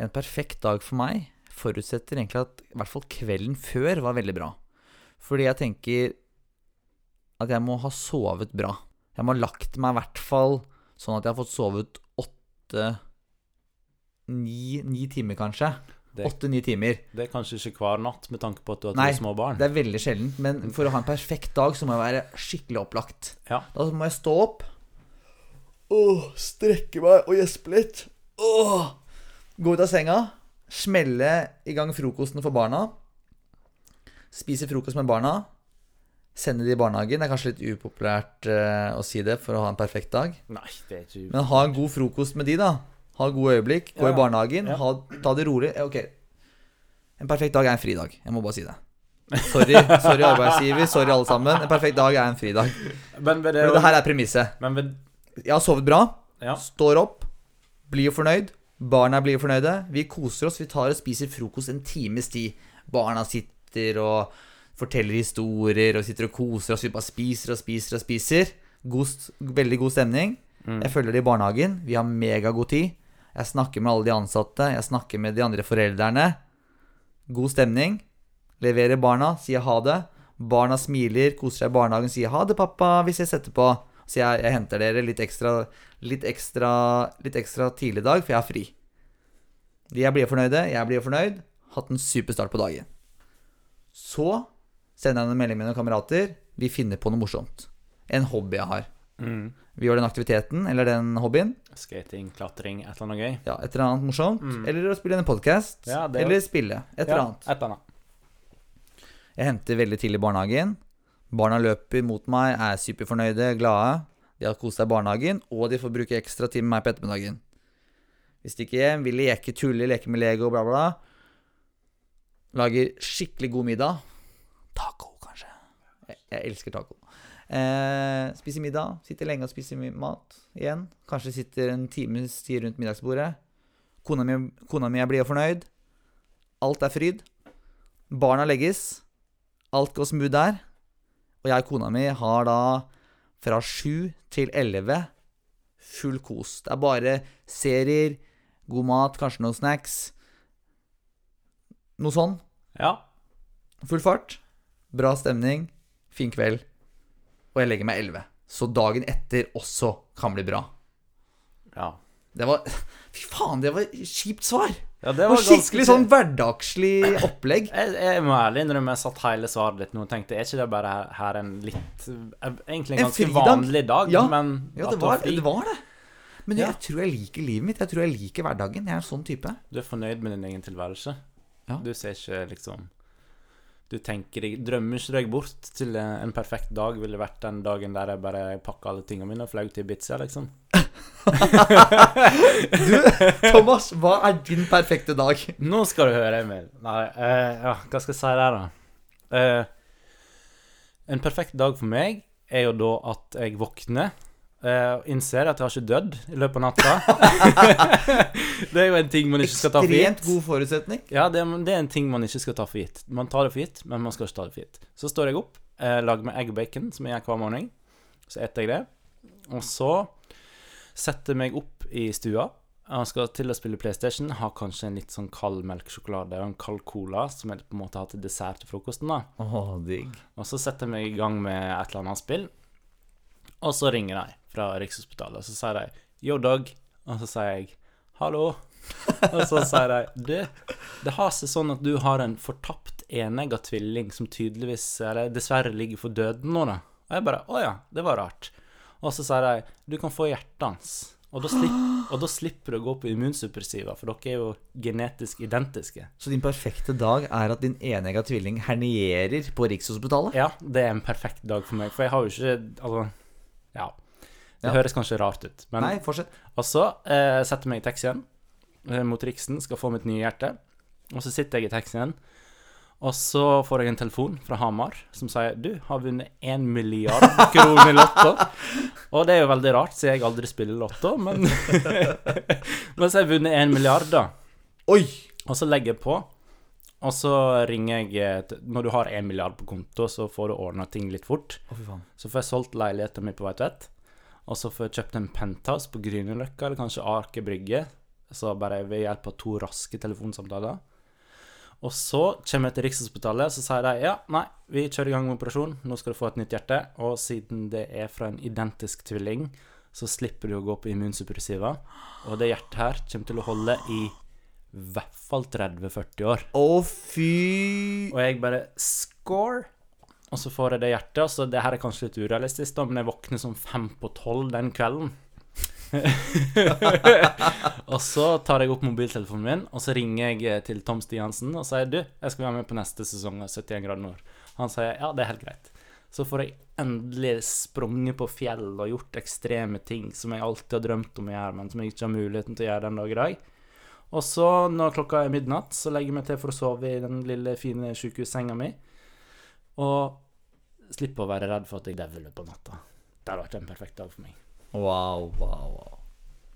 En perfekt dag for meg forutsetter egentlig at i hvert fall kvelden før var veldig bra. Fordi jeg tenker at jeg må ha sovet bra. Jeg må ha lagt meg i hvert fall sånn at jeg har fått sovet åtte Ni, ni timer, kanskje. Åtte-ni timer. det er kanskje ikke hver natt med tanke på at du har to Nei, små barn. Det er veldig sjeldent, men for å ha en perfekt dag så må jeg være skikkelig opplagt. Ja. Da må jeg stå opp. Åh, strekke meg og gjespe litt. Åh, gå ut av senga. Smelle i gang frokosten for barna. Spise frokost med barna. Sende de i barnehagen. Det er kanskje litt upopulært eh, å si det for å ha en perfekt dag. Nei, det er ikke Men ha en god frokost med de, da. Ha gode øyeblikk. Gå i barnehagen. Ha, ta det rolig. Eh, Ok. En perfekt dag er en fridag. Jeg må bare si det. Sorry, sorry arbeidsgiver. Sorry alle sammen. En perfekt dag er en fridag. Men det, det her er premisset. men ved, Jeg har sovet bra. ja. Står opp. Blir fornøyd. Barna blir fornøyde. Vi koser oss. Vi tar og spiser frokost en times tid. Barna sitter og forteller historier og sitter og koser oss. Vi bare spiser og spiser og spiser. God, veldig god stemning. Mm. Jeg følger det i barnehagen. Vi har megagod tid. Jeg snakker med alle de ansatte. Jeg snakker med de andre foreldrene. God stemning. Leverer barna, sier ha det. Barna smiler, koser seg i barnehagen, sier ha det, pappa, vi ses etterpå. Så jeg, jeg henter dere litt ekstra, litt ekstra Litt ekstra tidlig i dag, for jeg har fri. De er blir fornøyde, jeg blir fornøyd. Hatt en super start på dagen. Så sender jeg en melding med noen kamerater. Vi finner på noe morsomt. En hobby jeg har. Mm. Vi gjør den aktiviteten, eller den hobbyen. Skating, klatring, et eller annet gøy. Ja, et eller annet morsomt. Mm. Eller å spille en podkast. Ja, det er eller spille. Et eller annet. Et eller annet. Jeg henter veldig tidlig i barnehagen. Barna løper mot meg, er superfornøyde, glade. De har kost seg i barnehagen, og de får bruke ekstra tid med meg på ettermiddagen. Vi stikker hjem, vil leke, tulle, leke med Lego, bla, bla. Lager skikkelig god middag. Taco, kanskje. Jeg, jeg elsker taco. Eh, spiser middag, sitter lenge og spiser mat igjen. Kanskje sitter en times tid rundt middagsbordet. Kona mi, kona mi er blid og fornøyd. Alt er fryd. Barna legges. Alt går smooth der. Og jeg og kona mi har da fra sju til elleve full kos. Det er bare serier, god mat, kanskje noen snacks. Noe sånn. Ja. Full fart. Bra stemning. Fin kveld. Og jeg legger meg elleve. Så dagen etter også kan bli bra. Ja. Det var Fy faen, det var kjipt svar. ja det var var skikkelig sånn hverdagslig opplegg. jeg, jeg må ærlig innrømme jeg satt hele svaret ditt nå og tenkte Er ikke det bare her, her en litt Egentlig en En ganske en vanlig dag, Ja. men Ja, det var det. Var det. Men Ja. jeg tror jeg liker livet mitt. Jeg tror jeg liker hverdagen. Jeg er en sånn type. Du er fornøyd med din egen tilværelse. Ja. Du ser ikke liksom Du tenker deg Drømmer ikke deg bort til en perfekt dag ville vært den dagen der jeg bare pakka alle tingene mine og fløy til Ibiza, liksom. du, Thomas, hva er din perfekte dag? Nå skal du høre, Emil. Nei, uh, ja, hva skal jeg si der, da? Uh, en perfekt dag for meg er jo da at jeg våkner eh, og innser at jeg har ikke dødd i løpet av natta. det er jo en ting man ikke skal ta for Ekstremt god forutsetning. Ja, det, er- det er en ting man ikke skal ta for gitt. Man tar det for gitt, men man skal ikke ta det for gitt. Så står jeg opp, uh, lager meg egg og bacon, som jeg gjør hver morgen. Så eter jeg det. Og så setter jeg meg opp i stua. Jeg skal til å spille PlayStation. Har kanskje en litt sånn kald melkesjokolade og en kald cola, som jeg på en måte har til dessert til frokosten. da. Oh, digg. Og så setter jeg meg i gang med et eller annet spill. Og så ringer de fra Rikshospitalet, og så sier de 'Yo, Dog'. Og så sier jeg 'hallo'. Og så sier de 'du, det har seg sånn at du har en fortapt enegga tvilling som tydeligvis, eller dessverre, ligger for døden nå', da. Og jeg bare 'å ja, det var rart'. Og så sier de 'du kan få hjertet hans'. Og da, slipp, og da slipper du å gå på immunsuppressiva, for dere er jo genetisk identiske. Så din perfekte dag er at din enegga tvilling hernierer på Rikshospitalet? Ja, det er en perfekt dag for meg, for jeg har jo ikke Altså, ja. Det Ja. høres kanskje rart ut, men Nei, fortsett. Og så eh, setter meg i taxien eh, mot Riksen, skal få mitt nye hjerte. Og så sitter jeg i taxien, og så får jeg en telefon fra Hamar som sier Du har vunnet én milliard kroner i Lotto. Og det er jo veldig rart, siden jeg aldri spiller Lotto, men Men så har jeg vunnet én milliard, da. Oi! Og så legger jeg på, og så ringer jeg eh, Når du har én milliard på konto, så får du ordna ting litt fort. Oh. Så får jeg solgt leiligheten min på Veitvet. Og så får jeg kjøpt en penthouse på Grünerløkka, eller kanskje Aker Brygge. Så bare ved hjelp av to raske telefonsamtaler. Og så kommer jeg til Rikshospitalet, så sier de ja, nei, vi kjører i gang med operasjon. Nå skal du få et nytt hjerte. Og siden det er fra en identisk tvilling, så slipper du å gå på immunsuppressiva. Og det hjertet her kommer til å holde i hvert fall 30-40 år. Å, fy Og jeg bare score. Og så får jeg det hjertet. Så det her er kanskje litt urealistisk, da, men jeg våkner sånn fem på tolv den kvelden. og så tar jeg opp mobiltelefonen min, og så ringer jeg eh, til Tom Stiansen og sier du, jeg skal være med på neste sesong av 71 grader nord. Han sier ja, det er helt greit. Så får jeg endelig sprunget på fjell og gjort ekstreme ting som jeg alltid har drømt om å gjøre, men som jeg ikke har muligheten til å gjøre den dag i dag. Og så, når klokka er midnatt, så legger jeg meg til for å sove i den lille, fine sjukehussenga mi. Og slippe å være redd for at jeg dauer på natta. Det har vært en perfekt dag for meg. Wow, wow, wow.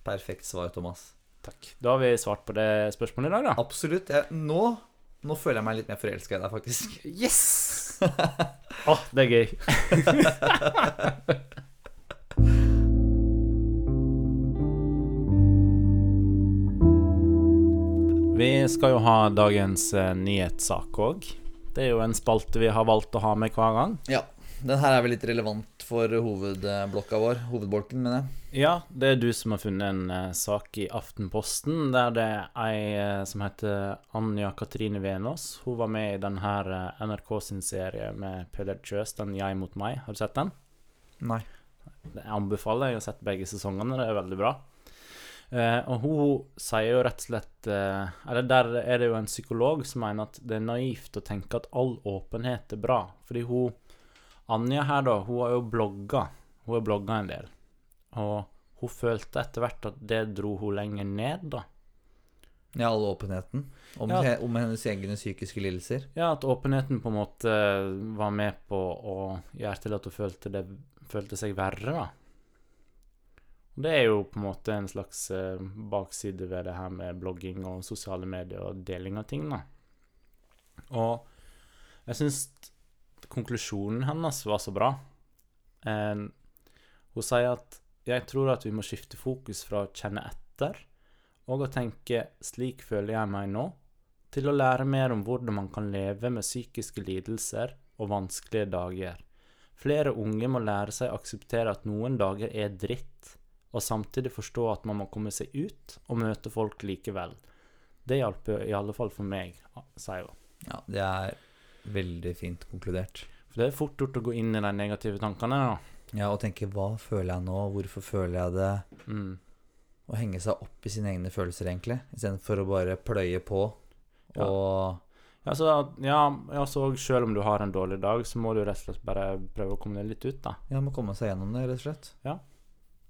Perfekt svar, Thomas. Takk. Da har vi svart på det spørsmålet i dag, da. Absolutt. Jeg, nå, nå føler jeg meg litt mer forelska i deg, faktisk. Yes! Å, det er gøy. Vi skal jo ha dagens eh, nyhetssak òg. Det er jo en spalte vi har valgt å ha med hver gang. Ja. Den her er vel litt relevant for hovedblokka vår. Hovedbolken, mener jeg. Ja, det er du som har funnet en uh, sak i Aftenposten der det er ei uh, som heter Anja Katrine Venås. Hun var med i den her uh, NRK sin serie med Peder Kjøs, den 'Jeg mot meg'. Har du sett den? Nei. Jeg anbefaler jeg. Jeg har sett begge sesongene. Det er veldig bra. Eh, og hun sier jo rett og slett eh, Eller der er det jo en psykolog som mener at det er naivt å tenke at all åpenhet er bra. Fordi hun Anja her, da, hun har jo blogga. Hun har blogga en del. Og hun følte etter hvert at det dro hun lenger ned, da. Ja, all åpenheten om, Ja. at, om hennes egne psykiske lidelser. Ja, at åpenheten på en måte var med på å gjøre til at hun følte, det, følte seg verre, da. Og det er jo på en måte en slags eh, bakside ved det her med blogging og sosiale medier og deling av ting, da. Og jeg syns konklusjonen hennes var så bra. Eh, hun sier at jeg tror at vi må skifte fokus fra å kjenne etter og å tenke 'slik føler jeg meg nå', til å lære mer om hvordan man kan leve med psykiske lidelser og vanskelige dager. Flere unge må lære seg å akseptere at noen dager er dritt, og samtidig forstå at man må komme seg ut og møte folk likevel. Det hjalp i alle fall for meg, sier hun. Ja, det er veldig fint konkludert. For det er fort gjort å gå inn i de negative tankene. da. Ja, og tenke hva føler jeg nå, hvorfor føler jeg det? Mm. Å henge seg opp i sine egne følelser, egentlig, istedenfor å bare pløye på. Og Ja, så, ja, altså, selv om du har en dårlig dag, så må du rett og slett bare prøve å komme deg litt ut, da. ja, må komme seg gjennom det, rett og slett.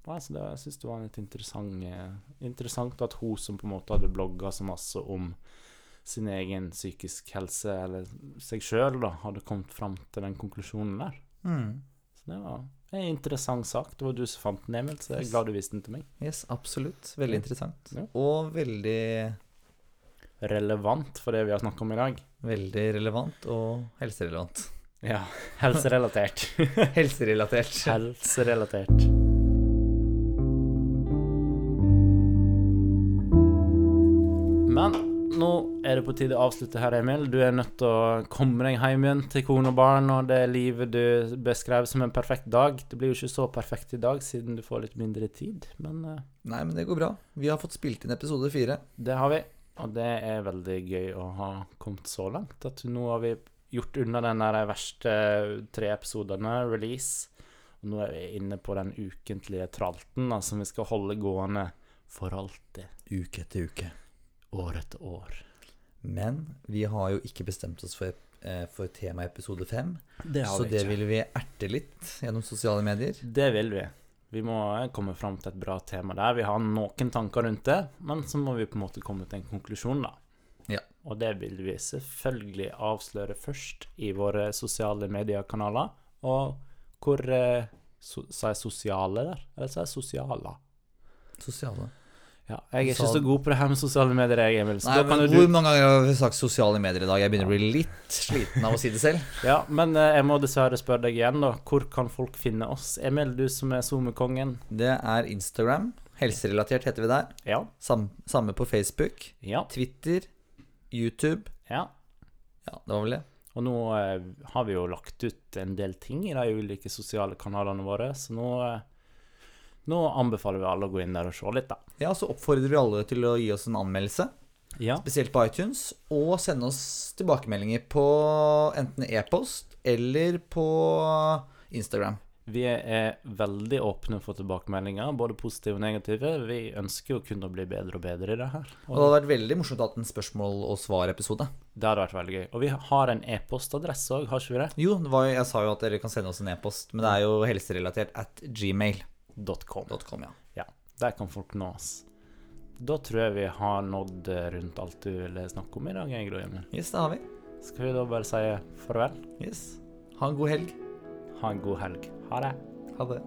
Altså, det, jeg syns det var litt interessant, eh, interessant at hun som på en måte hadde blogga så masse om sin egen psykisk helse, eller seg sjøl, hadde kommet fram til den konklusjonen der. Mm. Så det var en interessant sak. Det var du som fant den, Emil, så jeg er Yes. glad du viste den til meg. Yes, absolutt. Veldig Ja. interessant. Ja. Og veldig, Relevant for det vi har snakka om i dag. veldig relevant og helserelevant. Ja. Helserelatert. Helserelatert. Helserelatert. Er det på tide å avslutte her, Emil. Du er nødt til å komme deg hjem igjen til kone og barn og det livet du beskrev som en perfekt dag. Det blir jo ikke så perfekt i dag, siden du får litt mindre tid, men uh, Nei, men det går bra. Vi har fått spilt inn episode fire. det har vi. Og det er veldig gøy å ha kommet så langt. At nå har vi gjort unna den der verste tre episodene, release. Og nå er vi inne på den ukentlige tralten da, som vi skal holde gående for alltid. Uke etter uke. År etter år. Men vi har jo ikke bestemt oss for, eh, for tema episode fem. Det Så det vil vi erte litt gjennom sosiale medier. Det vil vi. Vi må komme fram til et bra tema der. Vi har noen tanker rundt det, men så må vi på en måte komme til en konklusjon, da. Ja. Og det vil vi selvfølgelig avsløre først i våre sosiale mediekanaler. Og hvor eh, so, Sa jeg sosiale der? Eller sa jeg sosiala? Sosiale. Ja, jeg er ikke så god på det her med sosiale medier, jeg, Emil. Så Nei, men Hvor du mange ganger har vi sagt sosiale medier i dag? Jeg begynner å bli litt sliten av å si det selv. Ja, men eh, jeg må dessverre spørre deg igjen, da. Hvor kan folk finne oss? Emil, du som er SoMe-kongen. Det er Instagram. Helserelatert heter vi der. Ja. Sam, samme på Facebook. Ja. Twitter. YouTube. ja. Ja, det var vel det. Og nå eh, har vi jo lagt ut en del ting i de ulike sosiale kanalene våre, så nå, eh, nå anbefaler vi alle å gå inn der og se litt, da. Ja, så oppfordrer vi alle til å gi oss en anmeldelse, Ja. spesielt på iTunes, og sende oss tilbakemeldinger på enten e-post eller på Instagram. Vi er veldig åpne for tilbakemeldinger, både positive og negative. Vi ønsker jo kun å bli bedre og bedre i det her. Og det hadde vært veldig morsomt å ha en spørsmål- og svar-episode. Det hadde vært veldig gøy. Og vi har en e-postadresse òg, har ikke vi det? Jo, det var, jeg sa jo at dere kan sende oss en e-post, men det er jo helserelatert at gmail.com. .com. Ja. Ja, der kan folk nå oss. Da tror jeg vi har nådd eh, rundt alt du ville snakke om i dag, Gro Emil. Yes, det har vi. Skal vi da bare si farvel? Yes. Ha en god helg. Ha en god helg. Ha det. Ha det.